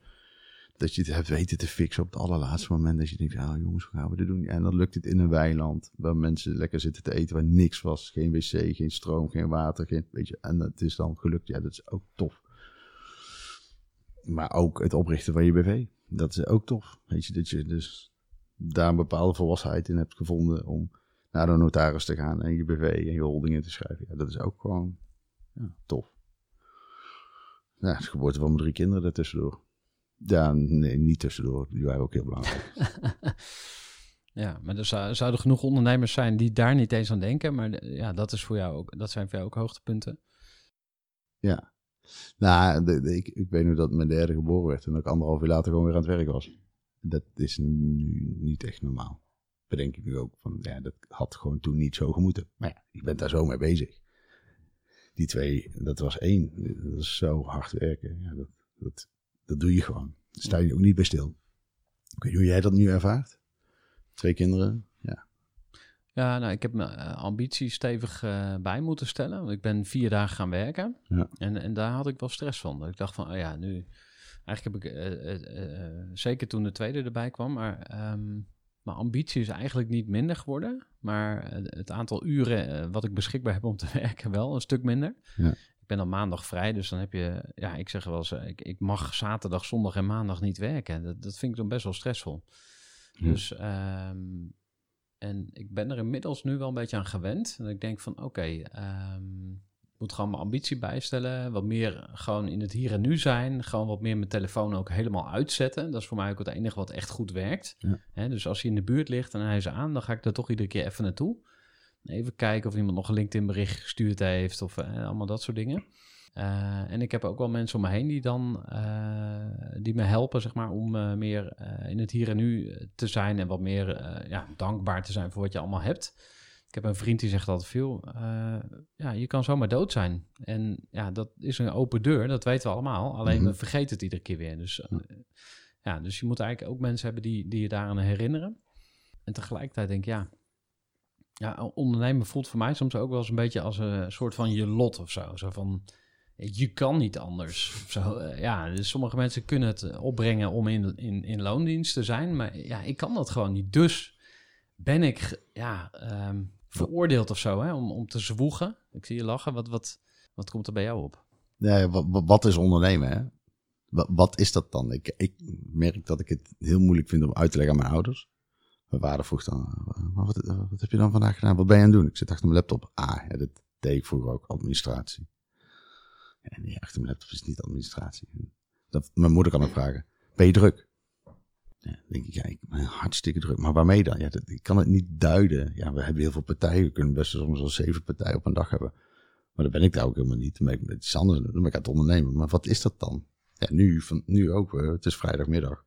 dat je het hebt weten te fixen op het allerlaatste moment. Dat je denkt, ja jongens, hoe gaan we dit doen? En dan lukt het in een weiland waar mensen lekker zitten te eten waar niks was. Geen wc, geen stroom, geen water. Geen, weet je, en het is dan gelukt. Ja, dat is ook tof. Maar ook het oprichten van je BV. Dat is ook tof. Weet je, dat je dus daar een bepaalde volwassenheid in hebt gevonden om naar de notaris te gaan en je BV en je holding in te schrijven. Ja, dat is ook gewoon ja, tof. Ja, de geboorte van mijn drie kinderen daartussendoor. Ja, nee, niet tussendoor. Die waren ook heel belangrijk.
Ja, maar er zou- zouden genoeg ondernemers zijn die daar niet eens aan denken. Maar ja, dat, is voor jou ook, dat zijn voor jou ook hoogtepunten.
Ja. Nou, de- de- ik, ik weet nu dat mijn derde geboren werd en dat ik anderhalf uur later gewoon weer aan het werk was. Dat is nu niet echt normaal. Bedenk ik nu ook van, ja, dat had gewoon toen niet zo gemoeten. Maar ja, je bent daar zo mee bezig. Die twee, dat was één. Dat is zo hard werken. Ja, dat, dat, dat doe je gewoon. Daar sta je ook niet bij stil. Ik weet niet hoe jij dat nu ervaart. Twee kinderen. Ja.
Ja, nou, ik heb mijn eh, ambitie stevig eh, bij moeten stellen. Want ik ben vier dagen gaan werken.
Ja.
En, en daar had ik wel stress van. Dat ik dacht van, oh ja, nu... Eigenlijk heb ik, eh, eh, eh, zeker toen de tweede erbij kwam, maar ehm, mijn ambitie is eigenlijk niet minder geworden. Maar het aantal uren wat ik beschikbaar heb om te werken wel een stuk minder.
Ja.
Ik ben dan maandag vrij, dus dan heb je... Ja, ik zeg wel eens, ik, ik mag zaterdag, zondag en maandag niet werken. Dat, dat vind ik dan best wel stressvol.
Hm.
Dus, ehm, en ik ben er inmiddels nu wel een beetje aan gewend. En ik denk van, oké, ehm, moet gewoon mijn ambitie bijstellen. Wat meer gewoon in het hier en nu zijn. Gewoon wat meer mijn telefoon ook helemaal uitzetten. Dat is voor mij ook het enige wat echt goed werkt.
Ja.
Dus als hij in de buurt ligt en hij is aan, dan ga ik er toch iedere keer even naartoe. Even kijken of iemand nog een LinkedIn bericht gestuurd heeft of eh, allemaal dat soort dingen. Eh, en ik heb ook wel mensen om me heen die dan eh, die me helpen, zeg maar, om meer in het hier en nu te zijn en wat meer ja, dankbaar te zijn voor wat je allemaal hebt. Ik heb een vriend die zegt altijd veel, eh, ja, je kan zomaar dood zijn. En ja, dat is een open deur, dat weten we allemaal. Alleen
Mhm.
we vergeten het iedere keer weer. Dus, eh, ja, dus je moet eigenlijk ook mensen hebben die, die je daaraan herinneren. En tegelijkertijd denk ik, ja, ja, ondernemen voelt voor mij soms ook wel eens een beetje als een soort van je lot of zo. Zo van, je kan niet anders. Zo, eh, ja, dus sommige mensen kunnen het eh, opbrengen om in, in, in loondienst te zijn. Maar ja, ik kan dat gewoon niet. Dus ben ik ja, ehm, veroordeeld of zo hè, om, om te zwoegen. Ik zie je lachen. Wat, wat, wat komt er bij jou op?
Ja, wat, wat- wat is ondernemen, hè? Wa- Wat is dat dan? Ik, ik merk dat ik het heel moeilijk vind om uit te leggen aan mijn ouders. Mijn vader vroeg dan, "Eh, maar wat, wat heb je dan vandaag gedaan? Wat ben je aan het doen? Ik zit achter mijn laptop. Ah, ja, dat deed ik vroeger ook, administratie. Nee, achter mijn laptop is niet administratie. Dat, mijn moeder kan ook vragen, ben je druk? Denk ik, ja, ik ben hartstikke druk. Maar waarmee dan? Ja, dat, ik kan het niet duiden. Ja, we hebben heel veel partijen. We kunnen best soms wel zeven partijen op een dag hebben. Maar dan ben ik daar ook helemaal niet. Dan ben ik met iets anders. Dan ben ik aan het ondernemen. Maar wat is dat dan? Ja, nu, van, nu ook. Het is vrijdagmiddag.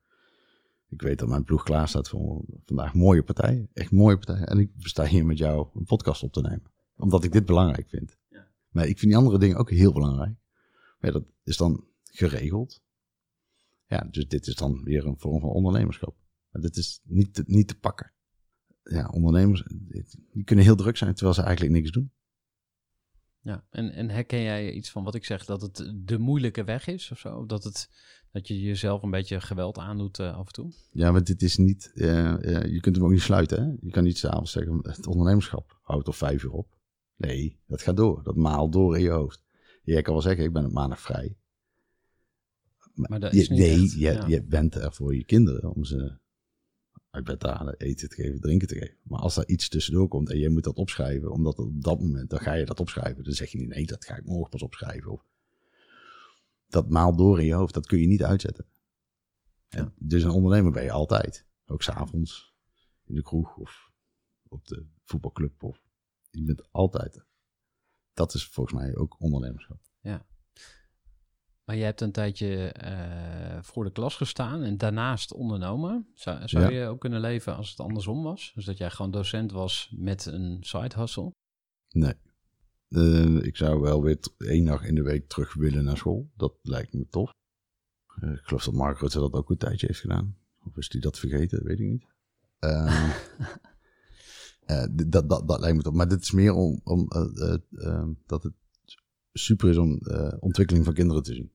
Ik weet dat mijn ploeg klaar staat voor vandaag mooie partijen. Echt mooie partijen. En ik sta hier met jou een podcast op te nemen. Omdat ik dit belangrijk vind.
Ja.
Maar ik vind die andere dingen ook heel belangrijk. Maar ja, dat is dan geregeld. Ja, dus dit is dan weer een vorm van ondernemerschap. Maar dit is niet te, niet te pakken. Ja, ondernemers, die kunnen heel druk zijn terwijl ze eigenlijk niks doen.
Ja, en, en herken jij iets van wat ik zeg, dat het de moeilijke weg is of zo? Dat, het, dat je jezelf een beetje geweld aandoet eh, af en toe?
Ja, maar dit is niet, eh, eh, je kunt hem ook niet sluiten. Hè? Je kan niet s'avonds zeggen, het ondernemerschap houdt tot vijf uur op. Nee, dat gaat door. Dat maalt door in je hoofd. Jij kan wel zeggen, ik ben op maandag vrij.
Maar dat
Je-
is niet
nee,
echt,
je,
ja.
je bent er voor je kinderen om ze uit bed te halen, eten te geven, drinken te geven. Maar als er iets tussendoor komt en jij moet dat opschrijven, omdat op dat moment, dan ga je dat opschrijven. Dan zeg je niet, nee, dat ga ik morgen pas opschrijven. Of, dat maalt door in je hoofd, dat kun je niet uitzetten. En dus een ondernemer ben je altijd. Ook s'avonds, in de kroeg of op de voetbalclub. Of, je bent altijd. Dat is volgens mij ook ondernemerschap.
Maar je hebt een tijdje eh, voor de klas gestaan en daarnaast ondernomen. Zou, zou
Ja.
je ook kunnen leven als het andersom was? Dus dat jij gewoon docent was met een side hustle?
Nee. Eh, ik zou wel weer één dag in de week terug willen naar school. Dat lijkt me tof. Eh, ik geloof dat Mark Rutte dat ook een tijdje heeft gedaan. Of is hij dat vergeten? Weet ik niet. Eh, eh, d- dat, dat, dat lijkt me tof. Maar dit is meer om, om dat het super is om eh, ontwikkeling van kinderen te zien.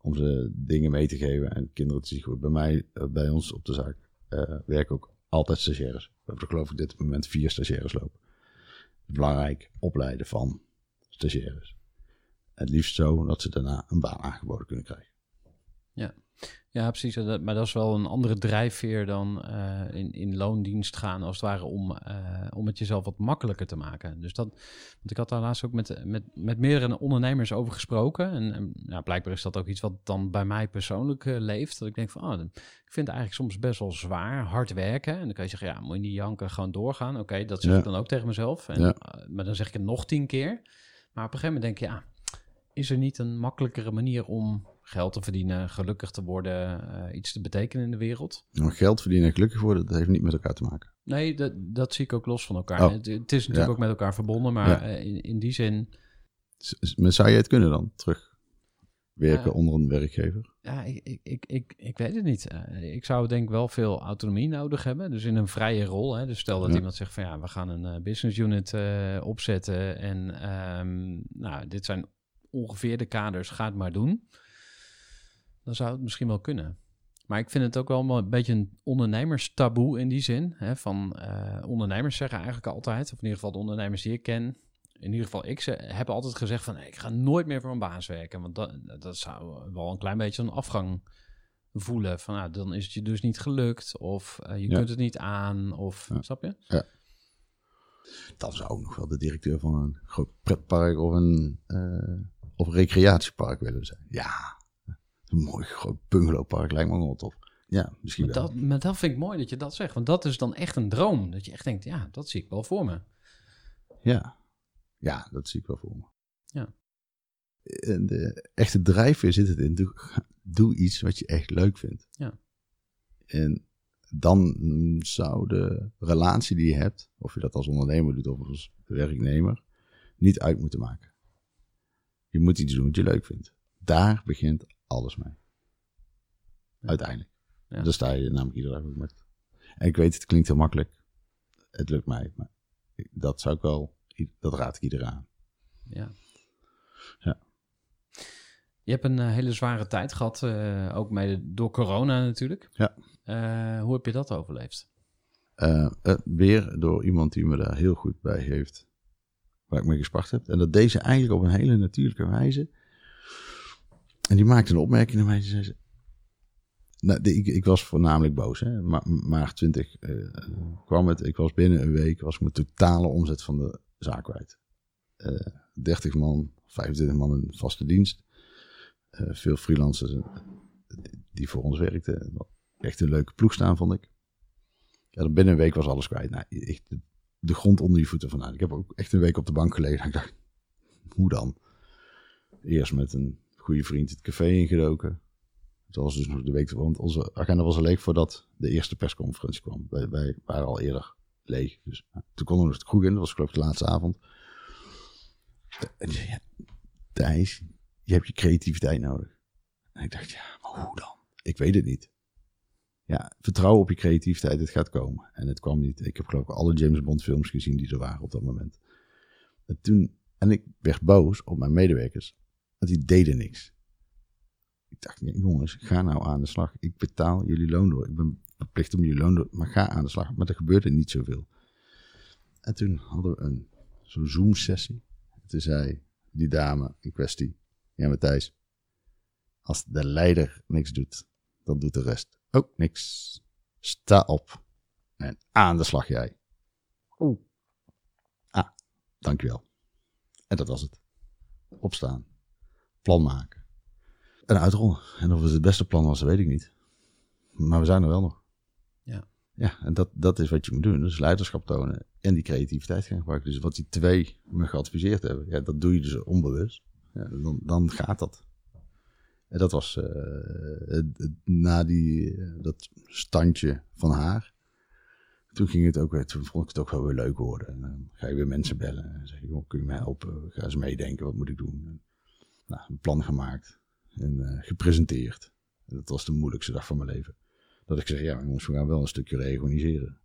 Om ze dingen mee te geven en kinderen te zien. Bij mij, eh, bij ons op de zaak, eh werken ook altijd stagiaires. We hebben er geloof ik dit moment vier stagiaires lopen belangrijk opleiden van stagiaires. Het liefst zo dat ze daarna een baan aangeboden kunnen krijgen.
Ja, precies. Dat- Maar dat is wel een andere drijfveer dan eh, in, in loondienst gaan, als het ware, om, eh, om het jezelf wat makkelijker te maken. Dus dat, want ik had daar laatst ook met, met, met meerdere ondernemers over gesproken. En, en ja, blijkbaar is dat ook iets wat dan bij mij persoonlijk eh, leeft. Dat ik denk van, oh, ik vind het eigenlijk soms best wel zwaar, hard werken. En dan kan je zeggen, ja, moet je niet janken, gewoon doorgaan. Oké, dat zeg
Ja.
ik dan ook tegen mezelf. En,
Ja.
maar dan zeg ik het nog tien keer. Maar op een gegeven moment denk je, ja, is er niet een makkelijkere manier om geld te verdienen, gelukkig te worden, eh, iets te betekenen in de wereld?
Maar geld verdienen en gelukkig worden, dat heeft niet met elkaar te maken.
Nee, dat, dat zie ik ook los van elkaar.
Oh.
Het, het is natuurlijk
Ja.
ook met elkaar verbonden, maar
Ja.
eh, in, in die zin,
Maar zou je het kunnen dan, terug werken
Ja.
onder een werkgever?
ja, ik, ik, ik, ik, ik weet het niet. Eh, ik zou denk ik wel veel autonomie nodig hebben, dus in een vrije rol. Hè. Dus stel dat
Ja.
iemand zegt van ja, we gaan een eh, business unit eh, opzetten en ehm, nou, dit zijn ongeveer de kaders, ga het maar doen. Dan zou het misschien wel kunnen. Maar ik vind het ook wel een beetje een ondernemerstaboe in die zin. Hè, van eh, ondernemers zeggen eigenlijk altijd, of in ieder geval de ondernemers die ik ken, in ieder geval ik, ze hebben altijd gezegd van ik ga nooit meer voor een baas werken. Want dat, dat zou wel een klein beetje een afgang voelen. Van nou, dan is het je dus niet gelukt. Of eh, je
Ja.
kunt het niet aan. Of
Ja.
snap je?
Dan zou ook nog wel de directeur van een groot pretpark of een, eh, of een recreatiepark willen zijn. Ja, een mooi groot bungalowpark lijkt me wel tof. Ja, misschien
Maar
wel.
dat, maar dat vind ik mooi dat je dat zegt. Want dat is dan echt een droom. Dat je echt denkt, ja, dat zie ik wel voor me.
Ja. ja, dat zie ik wel voor me.
Ja.
En de echte drijfveer zit het in. Doe, doe iets wat je echt leuk vindt.
Ja.
En dan mm, zou de relatie die je hebt, of je dat als ondernemer doet of als werknemer, niet uit moeten maken. Je moet iets doen wat je leuk vindt. Daar begint alles mee. Uiteindelijk.
Ja.
Daar sta je namelijk iedere dag ook met. En ik weet, het klinkt heel makkelijk. Het lukt mij. Maar dat zou ik wel, dat raad ik iedereen aan.
Ja.
Ja.
Je hebt een eh, hele zware tijd gehad, eh, ook mede door corona natuurlijk.
Ja.
Eh, hoe heb je dat overleefd?
Eh, weer door iemand die me daar heel goed bij heeft, waar ik mee gespart heb. En dat deze eigenlijk op een hele natuurlijke wijze En die maakte een opmerking naar mij. Zei ze, nou, ik, ik was voornamelijk boos. Hè. Ma maart 20 eh, kwam het. Ik was binnen een week, was ik mijn totale omzet van de zaak kwijt. Eh 30 man, 25 man in vaste dienst. Eh, veel freelancers die voor ons werkten. Echt een leuke ploeg staan, vond ik. Ja, dan binnen een week was alles kwijt. Nou, echt de, grond onder je voeten vandaan. Ik heb ook echt een week op de bank gelegen. Ik dacht, hoe dan? Eerst met een goede vriend het café ingedoken. Dat was dus nog de week, want onze agenda was al leeg voordat de eerste persconferentie kwam. Wij, wij waren al eerder leeg. Dus toen konden we nog de kroeg in. Dat was geloof ik de laatste avond. En die zei, Thijs, je hebt je creativiteit nodig. En ik dacht, ja, maar hoe dan? Ik weet het niet. Ja, vertrouw op je creativiteit, het gaat komen. En het kwam niet. Ik heb geloof ik alle James Bond films gezien die er waren op dat moment. En, toen, en ik werd boos op mijn medewerkers, want die deden niks. Ik dacht, nee, jongens, ga nou aan de slag. Ik betaal jullie loon door. Ik ben verplicht om jullie loon door, maar ga aan de slag. Maar er gebeurde niet zoveel. En toen hadden we een zo'n Zoom-sessie. Toen zei die dame in kwestie, ja Matthijs, als de leider niks doet, dan doet de rest ook niks. Sta op en aan de slag jij. Oeh. Ah, dankjewel. En dat was het. Opstaan. Plan maken. En uitrollen. En of het het beste plan was, weet ik niet. Maar we zijn er wel nog.
Ja.
Ja, en dat, dat is wat je moet doen. Dus leiderschap tonen en die creativiteit gaan gebruiken. Dus wat die twee me geadviseerd hebben, ja, dat doe je dus onbewust. Ja, dan, dan gaat dat. En dat was eh, het- het- na die, eh, dat standje van haar. Toen ging het ook weer, toen vond ik het ook wel weer leuk worden. En dan ga je weer mensen bellen en zeg je, kun je me helpen? Ga eens meedenken, wat moet ik doen? Nou, een plan gemaakt en eh, gepresenteerd. En dat was de moeilijkste dag van mijn leven. Dat ik zeg, ja, jongens, we gaan wel een stukje reorganiseren.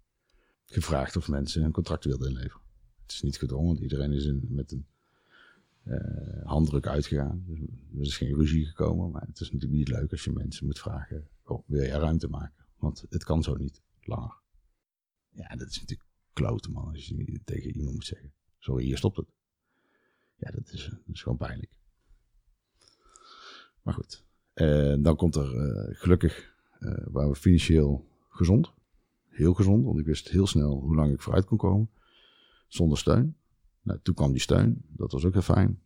Gevraagd of mensen een contract wilden inleveren. Het is niet gedwongen, want iedereen is met een eh, handdruk uitgegaan. Dus er is geen ruzie gekomen. Maar het is natuurlijk niet leuk als je mensen moet vragen: oh, wil jij ruimte maken? Want het kan zo niet langer. Ja, dat is natuurlijk klote, man. Als je tegen iemand moet zeggen: sorry, hier stopt het. Ja, dat is, dat is gewoon pijnlijk. Maar goed, Eh, dan komt er eh, gelukkig, eh waren we financieel gezond. Heel gezond, want ik wist heel snel hoe lang ik vooruit kon komen. Zonder steun. Nou, toen kwam die steun. Dat was ook heel fijn.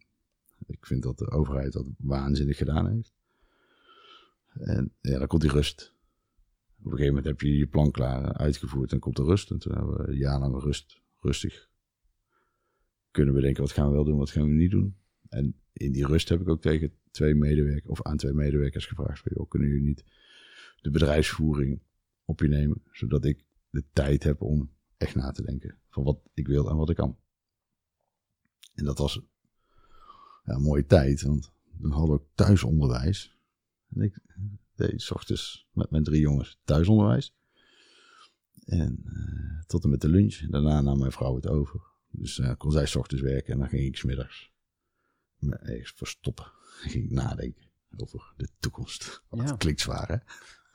Ik vind dat de overheid dat waanzinnig gedaan heeft. En ja, dan komt die rust. Op een gegeven moment heb je je plan klaar uitgevoerd en komt de rust. En toen hebben we een jaar lang rust, rustig kunnen bedenken wat gaan we wel doen, wat gaan we niet doen. En in die rust heb ik ook tegen twee medewerkers, of aan twee medewerkers gevraagd: van, kunnen jullie niet de bedrijfsvoering op je nemen, zodat ik de tijd heb om echt na te denken van wat ik wil en wat ik kan. En dat was een mooie tijd, want dan hadden we ook thuisonderwijs. En ik deed 's ochtends met mijn drie jongens thuisonderwijs. En eh, tot en met de lunch. Daarna nam mijn vrouw het over. Dus eh, kon zij 's ochtends werken en dan ging ik 's middags me ergens verstoppen. Ging nadenken over de toekomst. Want
Ja.
Het klinkt zwaar, hè?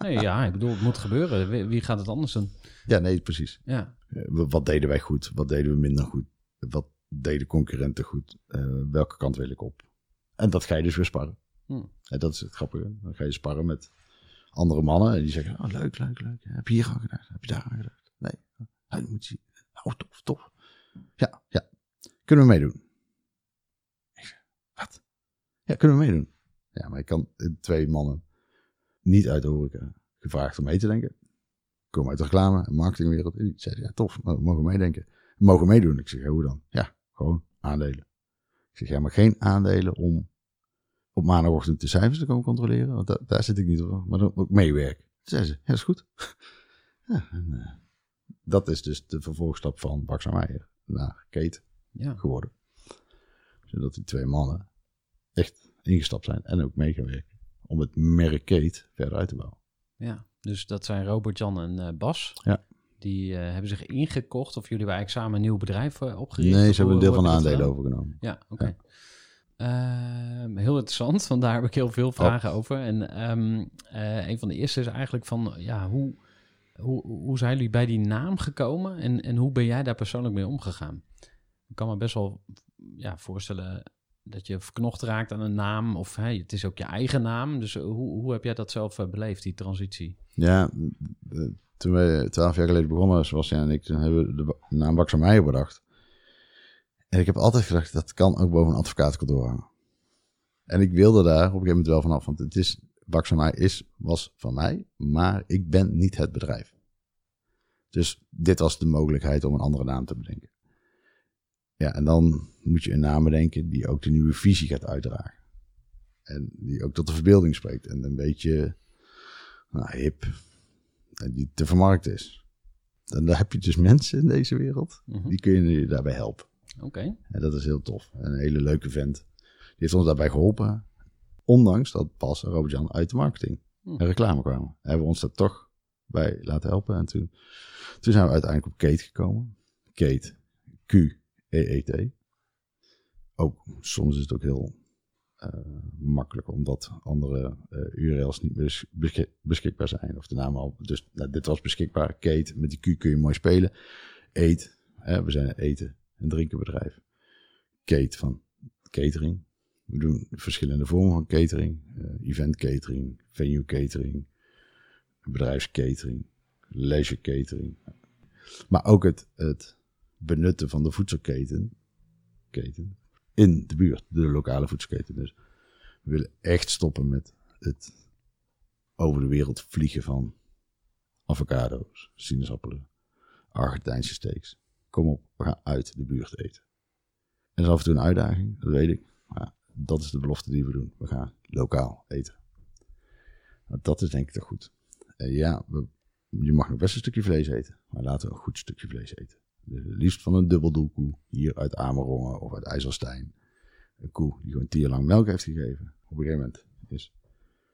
Nee, ja, ik bedoel, het moet gebeuren. Wie, gaat het anders doen?
Ja, nee, precies.
Ja,
Eh, wat deden wij goed? Wat deden we minder goed? Wat deden concurrenten goed? Eh, welke kant wil ik op? En dat ga je dus weer sparren.
Hm.
En dat is het grappige. Dan ga je sparren met andere mannen. En die zeggen, oh, leuk, leuk, leuk. Heb je hier aan gedacht? Heb je daar aan gedacht? Nee. Dat moet je... Oh, tof, tof. Ja, ja. Kunnen we meedoen? Ja, kunnen we meedoen? Ja, maar ik kan twee mannen niet uit de horeca gevraagd om mee te denken. Ik kom uit de reclame en marketingwereld. En die zeiden, ja, tof, we mogen meedenken. We mogen meedoen. Ik zeg, ja, hoe dan? Ja, gewoon aandelen. Ik zeg, ja, maar geen aandelen om op maandagochtend de cijfers te komen controleren. Want da- daar zit ik niet op, maar dan ook meewerken. Toen zei ze, ja, dat is goed. ja, en, eh, dat is dus de vervolgstap van Bax naar Kate
ja.
geworden. Zodat die twee mannen echt ingestapt zijn en ook mee gaan werken. Om het merk Kate verder uit te bouwen.
ja. Dus dat zijn Robert, Jan en eh, Bas.
Ja.
Die eh, hebben zich ingekocht. Of jullie hebben eigenlijk samen een nieuw bedrijf eh, opgericht?
Nee, ze hebben een deel van de aandelen overgenomen.
Ja, oké. Ehm, heel interessant, want daar heb ik heel veel vragen over. En ehm, eh, een van de eerste is eigenlijk van, ja, hoe, hoe, hoe zijn jullie bij die naam gekomen en, en hoe ben jij daar persoonlijk mee omgegaan? Ik kan me best wel ja, voorstellen dat je verknocht raakt aan een naam. Of het is ook je eigen naam. Dus hoe, hoe heb jij dat zelf eh, beleefd, die transitie?
Ja, de- toen we twaalf jaar geleden begonnen, Sebastian en ik, toen hebben we de naam Meijer bedacht. En ik heb altijd gedacht, dat kan ook boven een advocatenkantoor hangen. En ik wilde daar op een gegeven moment wel vanaf, want het is, Meijer is, was van mij, maar ik ben niet het bedrijf. Dus dit was de mogelijkheid om een andere naam te bedenken. Ja, en dan moet je een naam bedenken die ook de nieuwe visie gaat uitdragen. En die ook tot de verbeelding spreekt. En een beetje nou, hip, en die te vermarkten is. En daar heb je dus mensen in deze wereld,
Mhm.
die kun je daarbij helpen.
Oké.
En dat is heel tof. En een hele leuke vent. Die heeft ons daarbij geholpen. Ondanks dat Bas en Robert-Jan uit de marketing
Hm.
en reclame kwamen. Hebben we ons daar toch bij laten helpen. En toen, toen zijn we uiteindelijk op Kate gekomen. Kate, Q-E-E-T. Ook, soms is het ook heel eh, makkelijk, omdat andere eh, URL's niet beschik- beschikbaar zijn. Of de naam al. Dus nou, dit was beschikbaar. Kate, met die Q kun je mooi spelen. Eet, hè, we zijn een eten- en drinkenbedrijf. Kate van catering. We doen verschillende vormen van catering. eh, event catering, venue catering, bedrijfscatering, leisure catering. Maar ook het, het benutten van de voedselketen keten, in de buurt, de lokale voedselketen. Dus we willen echt stoppen met het over de wereld vliegen van avocado's, sinaasappelen, Argentijnse steaks. Kom op, we gaan uit de buurt eten. En dat is af en toe een uitdaging, dat weet ik. Maar dat is de belofte die we doen. We gaan lokaal eten. Nou, dat is denk ik toch goed. Ja, we- je mag nog best een stukje vlees eten. Maar laten we een goed stukje vlees eten. Dus liefst van een dubbeldoelkoe. Hier uit Amerongen of uit IJsselstein. Een koe die gewoon tien lang melk heeft gegeven. Op een gegeven moment is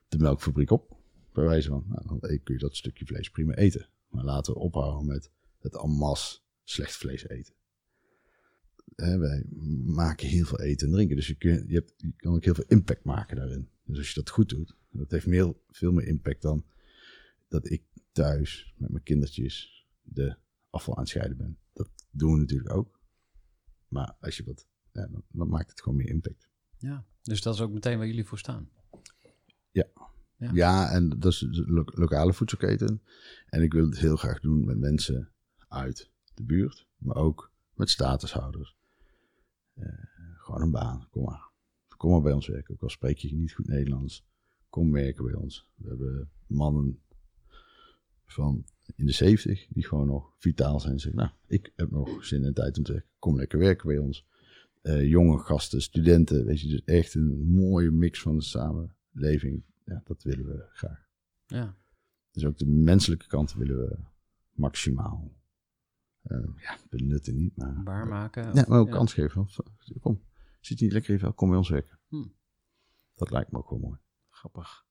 de melkfabriek op. Bij wijze van, nou, dan kun je dat stukje vlees prima eten. Maar laten we ophouden met het amas slecht vlees eten. Hè, wij maken heel veel eten en drinken. Dus je, je, hebt, kan ook heel veel impact maken daarin. Dus als je dat goed doet, dat heeft veel meer impact dan dat ik thuis met mijn kindertjes de afval aan het scheiden ben. Doen we natuurlijk ook. Maar als je wat, ja, dan, dan maakt het gewoon meer impact.
Ja. Dus dat is ook meteen waar jullie voor staan. Ja.
Ja, en dat is de lo- lokale voedselketen. En ik wil het heel graag doen met mensen uit de buurt, maar ook met statushouders. Eh, gewoon een baan, kom maar. Kom maar bij ons werken, ook al spreek je niet goed Nederlands. Kom werken bij ons. We hebben mannen van in de 70 die gewoon nog vitaal zijn. En zeggen, nou, ik heb nog zin en tijd om te werken. Kom lekker werken bij ons. Eh, jonge gasten, studenten, weet je, dus echt een mooie mix van de samenleving. Ja, dat willen we graag.
Ja.
Dus ook de menselijke kant willen we maximaal eh, ja, benutten niet, maar,
Waarmaken.
ja, maar ook
Ja.
kans geven. Kom, zit je niet lekker even, kom bij ons werken.
Hm.
Dat lijkt me ook wel mooi.
Grappig.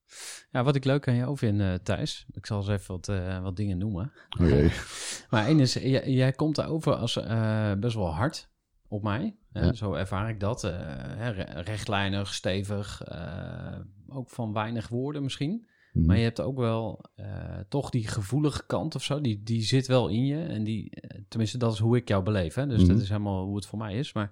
Ja, wat ik leuk aan jou vind, eh Thijs. Ik zal eens even wat, eh, wat dingen noemen.
Oké.
Maar één is, jij, jij komt over als eh, best wel hard op mij. hè,
Ja.
Zo ervaar ik dat. hè, re- rechtlijnig, stevig. ook van weinig woorden misschien.
Mhm.
Maar je hebt ook wel toch die gevoelige kant of zo. Die, die zit wel in je. En die, tenminste, dat is hoe ik jou beleef. Hè? Dus
Mhm.
dat is helemaal hoe het voor mij is. Maar,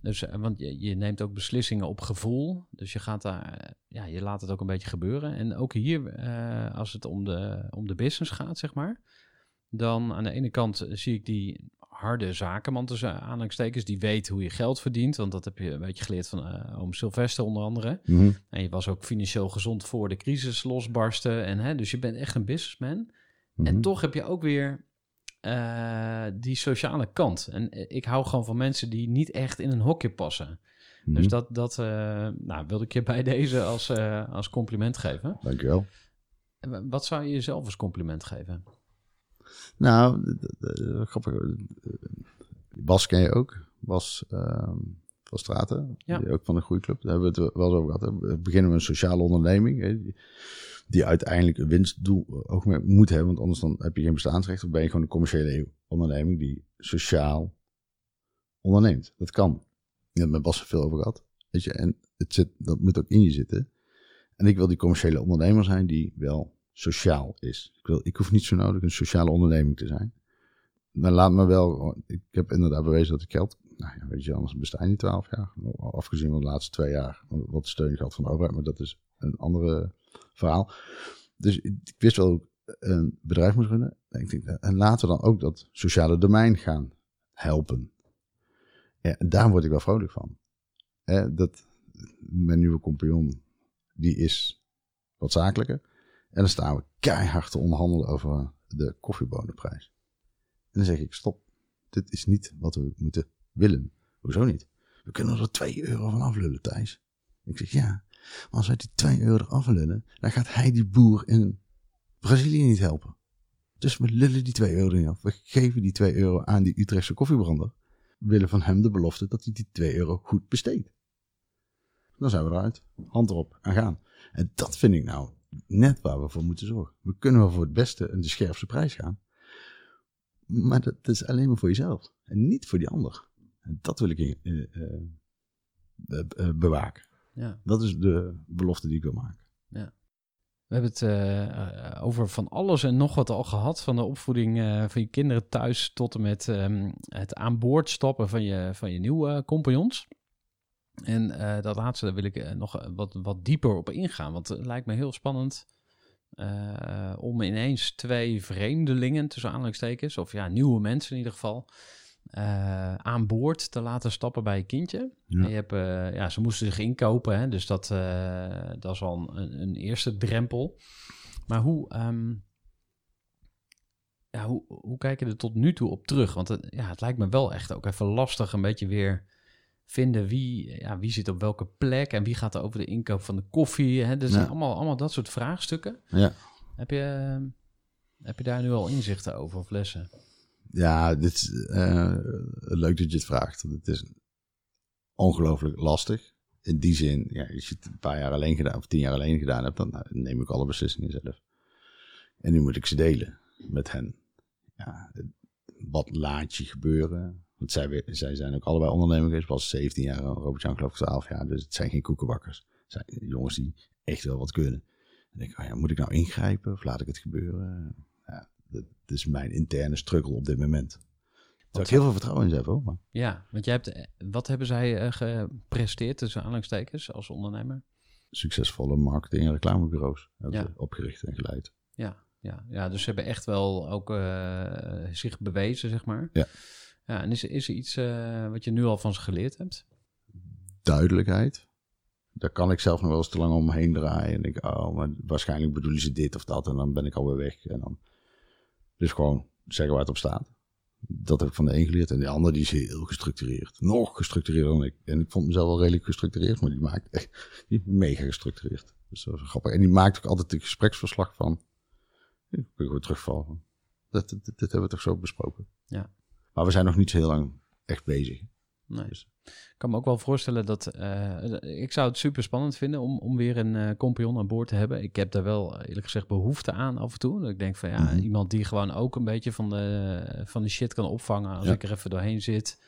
dus, eh, want je, je neemt ook beslissingen op gevoel. Dus je gaat daar, eh, ja, je laat het ook een beetje gebeuren. En ook hier, eh, als het om de, om de business gaat, zeg maar. Dan aan de ene kant zie ik die harde zakenman tussen aanhalingstekens. Die weet hoe je geld verdient. Want dat heb je een beetje geleerd van eh oom Sylvester onder andere.
Mhm.
En je was ook financieel gezond voor de crisis losbarsten. En, hè, dus je bent echt een businessman. En
Mhm.
toch heb je ook weer eh, die sociale kant. En eh, ik hou gewoon van mensen die niet echt in een hokje passen. Dus
Mhm.
dat, dat eh, nou, wilde ik je bij deze als, eh, als compliment geven.
Dankjewel.
Wat zou je jezelf als compliment geven?
Nou, grappig. Bas ken je ook. Bas ehm, van Straten.
Ja.
Ook van de groeiclub. Daar hebben we het wel eens over gehad. We beginnen met een sociale onderneming. Die, uiteindelijk een winstdoel oogmerk moet hebben. Want anders dan heb je geen bestaansrecht. Of ben je gewoon een commerciële onderneming die sociaal onderneemt. Dat kan. Ik heb het met Bas er veel over gehad. Weet je, en het zit, dat moet ook in je zitten. En ik wil die commerciële ondernemer zijn die wel sociaal is. Ik, wil, ik hoef niet zo nodig een sociale onderneming te zijn. Maar laat me wel, ik heb inderdaad bewezen dat ik geld, nou ja, weet je, anders bestaan je niet twaalf jaar. Afgezien van de laatste twee jaar, wat steun gehad van de overheid, maar dat is een andere verhaal. Dus ik wist wel ook een bedrijf moest runnen. En ik denk, en laten we dan ook dat sociale domein gaan helpen. Daar word ik wel vrolijk van. Dat mijn nieuwe compagnon, die is wat zakelijker. En dan staan we keihard te onderhandelen over de koffiebonenprijs. En dan zeg ik, stop, dit is niet wat we moeten willen. Hoezo niet? We kunnen er 2 euro van aflullen, Thijs. Ik zeg, ja, maar als wij die 2 euro eraf lullen, dan gaat hij die boer in Brazilië niet helpen. Dus we lullen die 2 euro niet af. We geven die 2 euro aan die Utrechtse koffiebrander. We willen van hem de belofte dat hij die 2 euro goed besteedt. Dan zijn we eruit. Hand erop en gaan. En dat vind ik nou net waar we voor moeten zorgen. We kunnen wel voor het beste en de scherpste prijs gaan. Maar dat, is alleen maar voor jezelf. En niet voor die ander. En dat wil ik uh, uh, bewaken. Ja. Dat is de belofte die ik wil maken.
Ja. We hebben het uh, over van alles en nog wat al gehad. Van de opvoeding uh, van je kinderen thuis tot en met um, het aan boord stappen van je, van je nieuwe compagnons. En uh, dat laatste, daar wil ik nog wat, wat dieper op ingaan. Want het lijkt me heel spannend om ineens twee vreemdelingen, tussen aanhalingstekens, of ja, nieuwe mensen in ieder geval, uh, aan boord te laten stappen bij je kindje. Ja. je hebt, uh, ja, ze moesten zich inkopen, hè, dus dat, uh, dat is al een, een, eerste drempel. Maar hoe, um, ja, hoe, hoe kijk je er tot nu toe op terug? Want het, ja, het lijkt me wel echt ook even lastig een beetje weer vinden wie, ja, wie zit op welke plek en wie gaat er over de inkoop van de koffie. Hè? Dus ja. allemaal, allemaal dat soort vraagstukken.
Ja.
Heb, je, heb je daar nu al inzichten over of lessen?
Ja, dit is uh, leuk dat je het vraagt. Het is ongelooflijk lastig. In die zin, ja, als je het een paar jaar alleen gedaan of tien jaar alleen gedaan hebt, dan nou, neem ik alle beslissingen zelf. En nu moet ik ze delen met hen. Ja, wat laat je gebeuren? Want zij, zij zijn ook allebei ondernemers pas 17 jaar, Robert-Jan geloof ik 12 jaar. Dus het zijn geen koekenbakkers. Het zijn jongens die echt wel wat kunnen. En denk ik, oh ja, moet ik nou ingrijpen of laat ik het gebeuren? Dat is mijn interne struggle op dit moment. Terwijl ik heel veel vertrouwen in ze heb hoor. Maar.
Ja, want jij hebt, eh, wat hebben zij uh, gepresteerd tussen aanhalingstekens als ondernemer?
Succesvolle marketing- en reclamebureaus ja. opgericht en geleid.
Ja, ja, ja, dus ze hebben echt wel ook uh, zich bewezen, zeg maar.
Ja.
ja en is, is er iets uh, wat je nu al van ze geleerd hebt?
Duidelijkheid. Daar kan ik zelf nog wel eens te lang omheen draaien. En ik, oh, maar waarschijnlijk bedoelen ze dit of dat. En dan ben ik alweer weg. En dan dus gewoon zeggen waar het op staat. Dat heb ik van de een geleerd. En de ander die is heel gestructureerd. Nog gestructureerder dan ik. En ik vond mezelf wel redelijk gestructureerd. Maar die maakt echt die mega gestructureerd. Dus dat is grappig. En die maakt ook altijd een gespreksverslag van. Ik wil gewoon terugvallen. Dat, dat, dat, hebben we toch zo besproken.
Ja.
Maar we zijn nog niet zo heel lang echt bezig.
Nee. Dus. Ik kan me ook wel voorstellen dat... Uh, ik zou het super spannend vinden om, om weer een uh, compagnon aan boord te hebben. Ik heb daar wel eerlijk gezegd behoefte aan af en toe. Dat ik denk van ja, mm -hmm. iemand die gewoon ook een beetje van de, van de shit kan opvangen als ja. ik er even doorheen zit.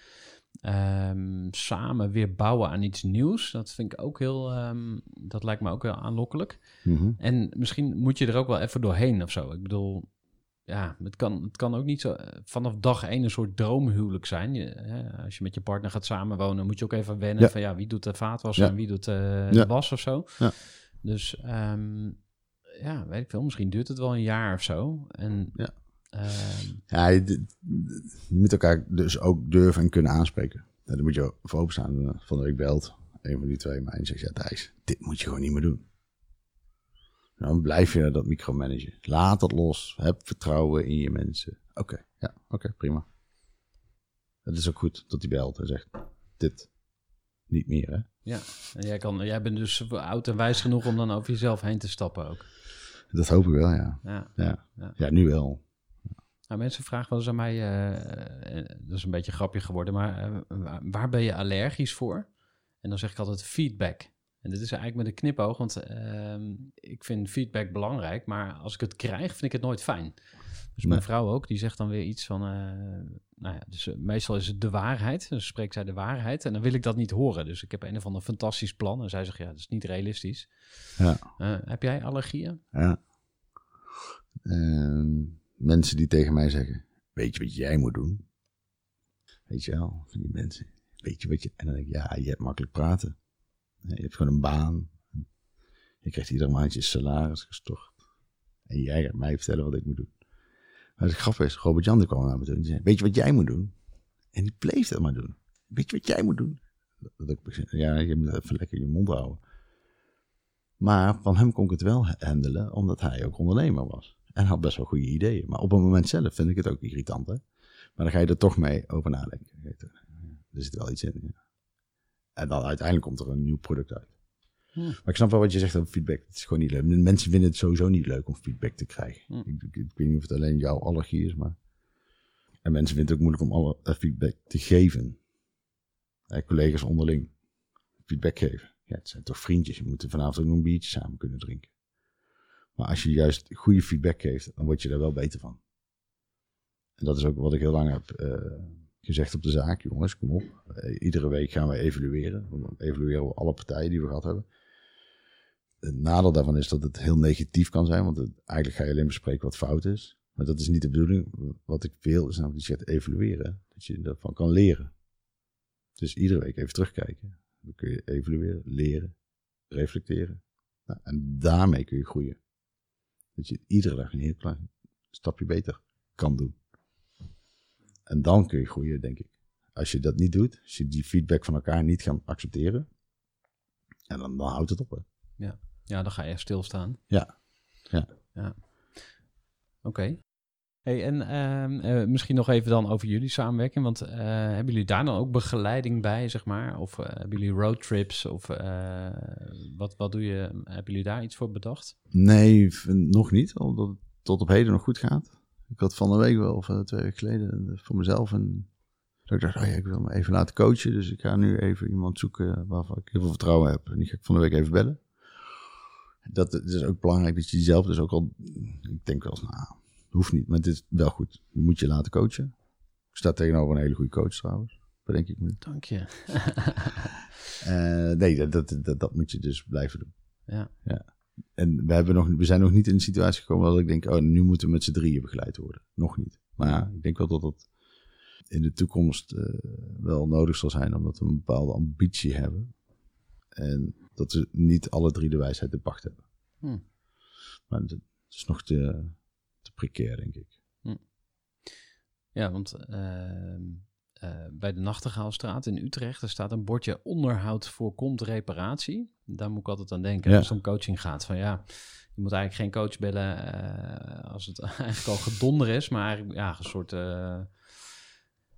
Um, samen weer bouwen aan iets nieuws. Dat vind ik ook heel... Um, dat lijkt me ook heel aanlokkelijk.
Mm -hmm.
En misschien moet je er ook wel even doorheen of zo. Ik bedoel ja, het kan, het kan ook niet zo eh, vanaf dag één een soort droomhuwelijk zijn. Je, hè, als je met je partner gaat samenwonen, moet je ook even wennen ja. van ja, wie doet de vaatwas en wie doet ja. de was of zo. Dus um, ja, weet ik veel. Misschien duurt het wel een jaar of zo. En,
ja, um, ja je, je, moet elkaar dus ook durven en kunnen aanspreken. Daar moet je voor openstaan. Van de week belt een van die twee mij en zegt, ja Thijs, dit moet je gewoon niet meer doen. Dan blijf je dat micromanagen. Laat dat los. Heb vertrouwen in je mensen. Oké, okay, ja, oké, okay, prima. Het is ook goed dat hij belt en zegt: Dit niet meer, hè?
Ja, en jij, kan, jij bent dus oud en wijs genoeg om dan over jezelf heen te stappen ook.
Dat hoop ik wel, ja.
Ja,
ja. ja. ja nu wel.
Nou, mensen vragen wel eens aan mij, uh, dat is een beetje grapje geworden, maar uh, waar ben je allergisch voor? En dan zeg ik altijd feedback. En dit is eigenlijk met een knipoog, want uh, ik vind feedback belangrijk, maar als ik het krijg, vind ik het nooit fijn. Dus mijn vrouw ook, die zegt dan weer iets van, uh, nou ja, dus uh, meestal is het de waarheid, dus spreekt zij de waarheid en dan wil ik dat niet horen. Dus ik heb een of ander fantastisch plan en zij zegt, ja, dat is niet realistisch.
Ja.
Uh, heb jij allergieën?
Ja. Ehm, mensen die tegen mij zeggen, weet je wat jij moet doen? Weet je wel, van die mensen weet je wat je... En dan denk ik, ja, je hebt makkelijk praten. Je hebt gewoon een baan. Je krijgt iedere maand je salaris gestort. En jij gaat mij vertellen wat ik moet doen. Maar het grappige is, Robert Jan kwam naar me toe en die zei, weet je wat jij moet doen? En die bleef dat maar doen. Weet je wat jij moet doen? Dat ik, ja, je moet even lekker je mond houden. Maar van hem kon ik het wel handelen, omdat hij ook ondernemer was. En had best wel goede ideeën. Maar op het moment zelf vind ik het ook irritant, hè. Maar dan ga je er toch mee over nadenken. Er zit wel iets in, ja. En dan uiteindelijk komt er een nieuw product uit. Maar ik snap wel wat je zegt over feedback. Het is gewoon niet leuk. Mensen vinden het sowieso niet leuk om feedback te krijgen. Ik, ik, ik weet niet of het alleen jouw allergie is, maar... En mensen vinden het ook moeilijk om alle eh, feedback te geven. Eh, collega's onderling feedback geven. Ja, het zijn toch vriendjes. Je moet vanavond ook nog een biertje samen kunnen drinken. Maar als je juist goede feedback geeft, dan word je daar wel beter van. En dat is ook wat ik heel lang heb eh, gezegd op de zaak. Jongens, kom op. Eh, iedere week gaan we evalueren. Dan evalueren we alle partijen die we gehad hebben. Het nadeel daarvan is dat het heel negatief kan zijn. Want eigenlijk ga je alleen bespreken wat fout is. Maar dat is niet de bedoeling. Wat ik wil is namelijk dat je gaat evalueren. Dat je daarvan kan leren. Dus iedere week even terugkijken. Dan kun je evalueren, leren, reflecteren. Nou, en daarmee kun je groeien. Dat je iedere dag een heel klein stapje beter kan doen. En dan kun je groeien, denk ik. Als je dat niet doet, als je die feedback van elkaar niet gaat accepteren, en dan, dan houdt het op. Hè.
Ja, dan ga je echt stilstaan.
Ja. Ja.
ja. Oké. Hey, en ehm, eh, misschien nog even dan over jullie samenwerking. Want eh, hebben jullie daar dan ook begeleiding bij, zeg maar? Of eh, hebben jullie roadtrips? Of wat, wat doe je? Hebben jullie daar iets voor bedacht?
Nee, nog niet, omdat het tot op heden nog goed gaat. Ik had van de week wel, of eh, twee weken geleden, eh, voor mezelf. Dat ik dacht, oh ja, ik wil me even laten coachen. Dus ik ga nu even iemand zoeken waarvan ik heel veel vertrouwen heb. En die ga ik van de week even bellen. Dat het is ook belangrijk dat je jezelf dus ook al... Ik denk wel eens, nou, hoeft niet, maar het is wel goed. Je moet je laten coachen. Ik sta tegenover een hele goede coach trouwens. Bedenk ik me.
Dank je.
Eh, nee, dat, dat, dat, dat moet je dus blijven doen.
Ja.
En we, hebben nog, we zijn nog niet in een situatie gekomen dat ik denk, oh, nu moeten we met z'n drieën begeleid worden. Nog niet. Maar ik denk wel dat dat in de toekomst eh, wel nodig zal zijn, omdat we een bepaalde ambitie hebben. En dat we niet alle drie de wijsheid te pacht hebben.
Hm.
Maar dat is nog te, te precair, denk ik.
Ja, want ehm, eh, bij de Nachtegaalstraat in Utrecht, er staat een bordje onderhoud voorkomt reparatie. Daar moet ik altijd aan denken
Ja.
als het om coaching gaat. Van ja, je moet eigenlijk geen coach bellen eh, als het eigenlijk al gedonder is, maar eigenlijk ja, een soort eh,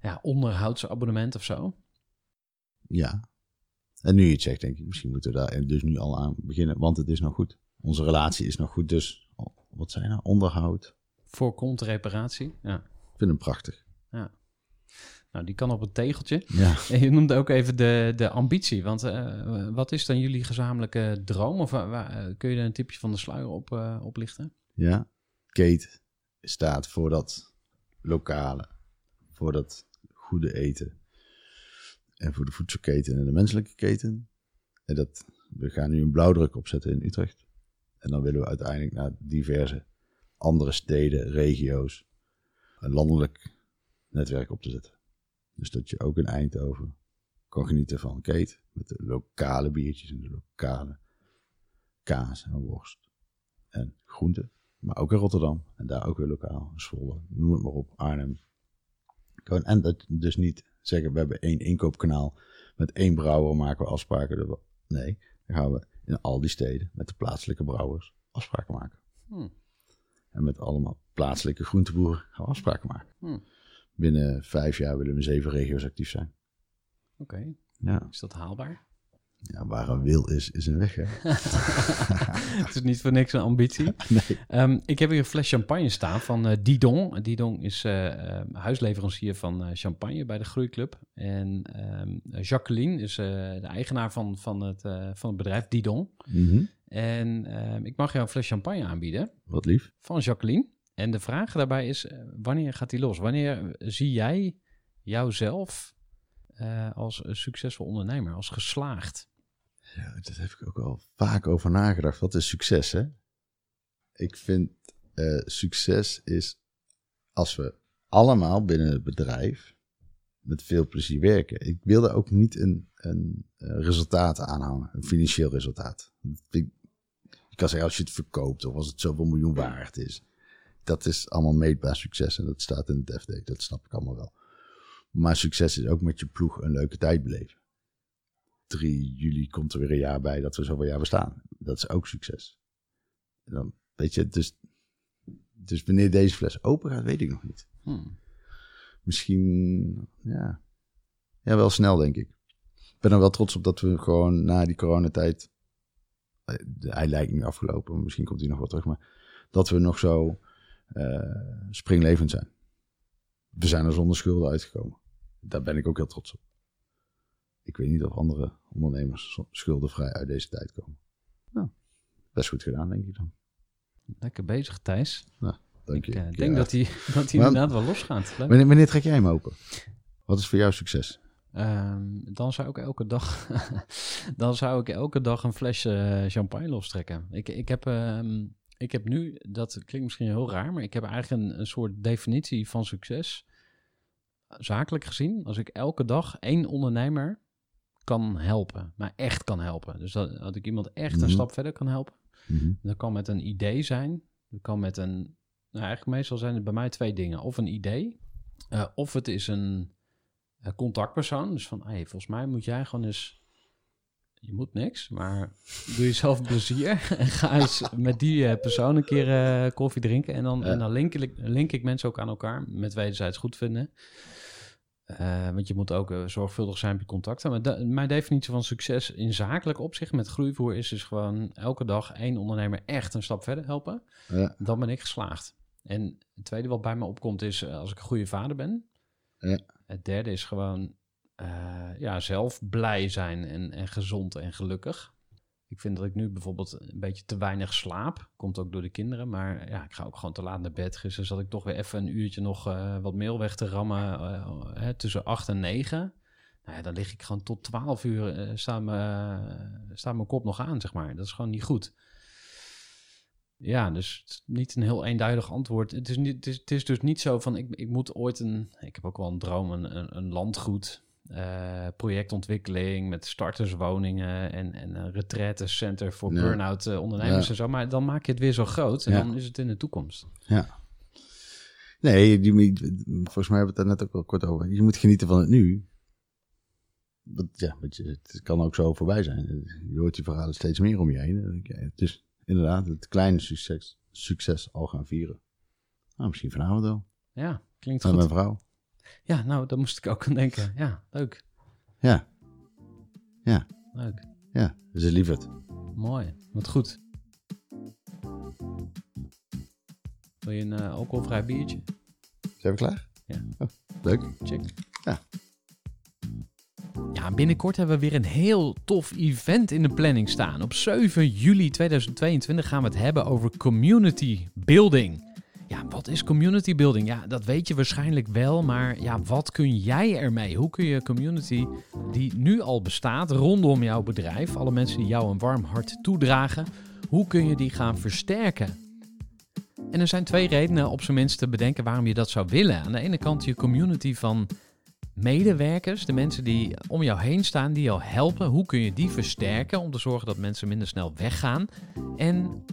ja, onderhoudsabonnement of zo.
Ja. En nu je het zegt, denk ik, misschien moeten we daar dus nu al aan beginnen, want het is nog goed. Onze relatie is nog goed, dus wat zijn nou? Onderhoud.
Voorkomt reparatie. Ja.
Ik vind hem prachtig.
Nou, die kan op het tegeltje.
Ja.
En je noemde ook even de, de ambitie. Want eh, wat is dan jullie gezamenlijke droom? Of eh, kun je er een tipje van de sluier op eh, oplichten?
Ja. Kate staat voor dat lokale, voor dat goede eten. En voor de voedselketen en de menselijke keten. En dat, we gaan nu een blauwdruk opzetten in Utrecht. En dan willen we uiteindelijk naar diverse andere steden, regio's, een landelijk netwerk op te zetten. Dus dat je ook in Eindhoven kan genieten van Kate met de lokale biertjes en de lokale kaas en worst en groenten. Maar ook in Rotterdam. En daar ook weer lokaal. Zwolle, noem het maar op. Arnhem. En dat dus niet zeggen, we hebben één inkoopkanaal. Met één brouwer maken we afspraken. Dat we- Nee, dan gaan we in al die steden met de plaatselijke brouwers afspraken maken.
Hmm.
En met allemaal plaatselijke groenteboeren gaan we afspraken maken.
Hmm.
Binnen vijf jaar willen we in zeven regio's actief zijn.
Oké,
Ja,
is dat haalbaar?
ja waar een wil is, is een weg. Hè?
Het is niet voor niks een ambitie.
Nee.
Ehm, ik heb hier een fles champagne staan van eh, Didon. Didon is eh, eh, huisleverancier van eh, champagne bij de Groeiclub. En ehm, Jacqueline is eh, de eigenaar van, van, het, eh, van het bedrijf Didon.
Mhm.
En ehm, ik mag jou een fles champagne aanbieden
Wat lief.
van Jacqueline. En de vraag daarbij is, eh, wanneer gaat die los? Wanneer zie jij jouzelf eh, als een succesvol ondernemer, als geslaagd?
Ja, daar heb ik ook al vaak over nagedacht. Wat is succes, hè? Ik vind eh, succes is als we allemaal binnen het bedrijf met veel plezier werken. Ik wilde ook niet een, een, eh, resultaat aanhangen, een financieel resultaat. Ik kan zeggen, als je het verkoopt of als het zoveel miljoen waard is. Dat is allemaal meetbaar succes en dat staat in het FD, dat snap ik allemaal wel. Maar succes is ook met je ploeg een leuke tijd beleven. 3 juli komt er weer een jaar bij dat we zoveel jaar bestaan. Dat is ook succes. En dan, weet je, dus, dus wanneer deze fles open gaat, weet ik nog niet.
Hmm.
Misschien, ja, ja, wel snel denk ik. Ik ben er wel trots op dat we gewoon na die coronatijd, eh, hij lijkt nu afgelopen, misschien komt hij nog wel terug, maar dat we nog zo springlevend zijn. We zijn er zonder schulden uitgekomen. Daar ben ik ook heel trots op. Ik weet niet of andere ondernemers schuldenvrij uit deze tijd komen. Nou, best goed gedaan, denk ik dan.
Lekker bezig, Thijs.
Dank
Ik
je.
eh,
Ja.
denk dat hij dat
Maar-
inderdaad wel losgaat.
Wanneer, wanneer trek jij hem open? Wat is voor jou succes?
Ehm, dan zou ik elke dag, dan zou ik elke dag een flesje eh, champagne lostrekken. Ik, ik, heb, ehm, ik heb nu, dat klinkt misschien heel raar, maar ik heb eigenlijk een, een soort definitie van succes. Zakelijk gezien, als ik elke dag één ondernemer kan helpen, maar echt kan helpen. Dus dat, dat ik iemand echt
Mhm.
een stap verder kan helpen.
Mhm.
Dat kan met een idee zijn. Dat kan met een. Nou, eigenlijk meestal zijn het bij mij twee dingen. Of een idee. eh, of het is een, eh, contactpersoon. Dus van, hey, volgens mij moet jij gewoon eens. Je moet niks, maar doe jezelf plezier. En ga eens met die eh, persoon een keer eh, koffie drinken. En dan,
Ja.
en dan link, ik, link ik mensen ook aan elkaar. Met wederzijds goed vinden. Eh, want je moet ook zorgvuldig zijn bij contacten. Maar de- mijn definitie van succes in zakelijk opzicht met groeivoer is dus gewoon elke dag één ondernemer echt een stap verder helpen.
Ja.
Dan ben ik geslaagd. En het tweede wat bij me opkomt is als ik een goede vader ben.
Ja.
Het derde is gewoon eh, ja, zelf blij zijn en, en gezond en gelukkig. Ik vind dat ik nu bijvoorbeeld een beetje te weinig slaap. Komt ook door de kinderen. Maar ja, ik ga ook gewoon te laat naar bed. Gisteren zat ik toch weer even een uurtje nog eh, wat mail weg te rammen. eh, tussen acht en negen. Nou ja, dan lig ik gewoon tot twaalf uur. eh staat, mijn, kop nog aan, zeg maar. Dat is gewoon niet goed. Ja, dus niet een heel eenduidig antwoord. Het is, niet, het is, dus niet zo van, ik, ik moet ooit een... Ik heb ook wel een droom, een, een landgoed, eh, projectontwikkeling met starterswoningen en, en een retraitecenter voor
Ja.
burn-out eh, ondernemers
Ja.
en zo. Maar dan maak je het weer zo groot en
Ja.
dan is het in de toekomst.
Ja. Nee, die, volgens mij hebben we het daar net ook al kort over. Je moet genieten van het nu. Want, ja, het kan ook zo voorbij zijn. Je hoort die verhalen steeds meer om je heen. Dus inderdaad, het kleine succes, succes al gaan vieren. Nou, misschien vanavond wel.
Ja, klinkt
Met
goed.
mijn vrouw.
Ja, nou, daar moest ik ook aan denken. Ja, leuk.
Ja,
Leuk.
ja. Dus is lieverd.
Mooi. Wat goed. Wil je een eh, alcoholvrij biertje?
Zijn we klaar?
Ja.
Oh, leuk.
Check.
Ja.
Ja, binnenkort hebben we weer een heel tof event in de planning staan. Op 7 juli 2022 gaan we het hebben over community building. Ja, wat is community building? Ja, dat weet je waarschijnlijk wel, maar ja, wat kun jij ermee? Hoe kun je community die nu al bestaat rondom jouw bedrijf, alle mensen die jou een warm hart toedragen, hoe kun je die gaan versterken? En er zijn twee redenen op zijn minst te bedenken waarom je dat zou willen. Aan de ene kant je community van medewerkers, de mensen die om jou heen staan, die jou helpen. Hoe kun je die versterken om te zorgen dat mensen minder snel weggaan? En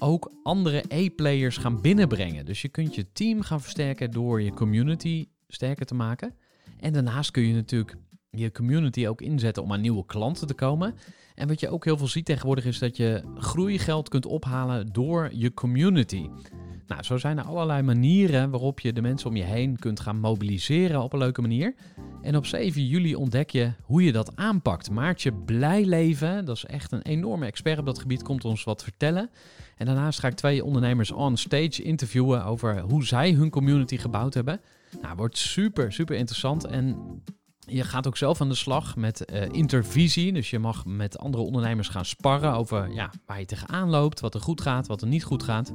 ook andere E-players gaan binnenbrengen. Dus je kunt je team gaan versterken door je community sterker te maken. En daarnaast kun je natuurlijk je community ook inzetten om aan nieuwe klanten te komen. En wat je ook heel veel ziet tegenwoordig is dat je groeigeld kunt ophalen door je community. Nou, zo zijn er allerlei manieren waarop je de mensen om je heen kunt gaan mobiliseren op een leuke manier. En op 7 juli ontdek je hoe je dat aanpakt. Maartje Blijleven, dat is echt een enorme expert op dat gebied, komt ons wat vertellen. En daarnaast ga ik twee ondernemers on stage interviewen over hoe zij hun community gebouwd hebben. Nou, wordt super, super interessant. En je gaat ook zelf aan de slag met eh, intervisie. Dus je mag met andere ondernemers gaan sparren over ja, waar je tegenaan loopt, wat er goed gaat, wat er niet goed gaat.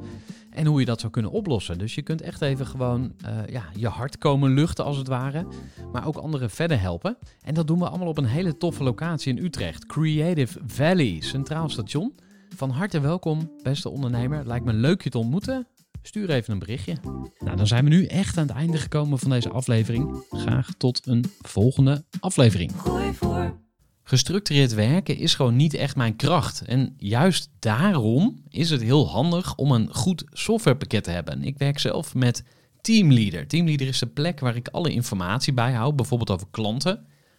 En hoe je dat zou kunnen oplossen. Dus je kunt echt even gewoon eh, ja, je hart komen luchten als het ware. Maar ook anderen verder helpen. En dat doen we allemaal op een hele toffe locatie in Utrecht. Creative Valley, Centraal Station. Van harte welkom, beste ondernemer. Lijkt me leuk je te ontmoeten. Stuur even een berichtje. Nou, dan zijn we nu echt aan het einde gekomen van deze aflevering. Graag tot een volgende aflevering.
Gooi voor.
Gestructureerd werken is gewoon niet echt mijn kracht. En juist daarom is het heel handig om een goed softwarepakket te hebben. Ik werk zelf met Teamleader. Teamleader is de plek waar ik alle informatie bijhoud, bijvoorbeeld over klanten.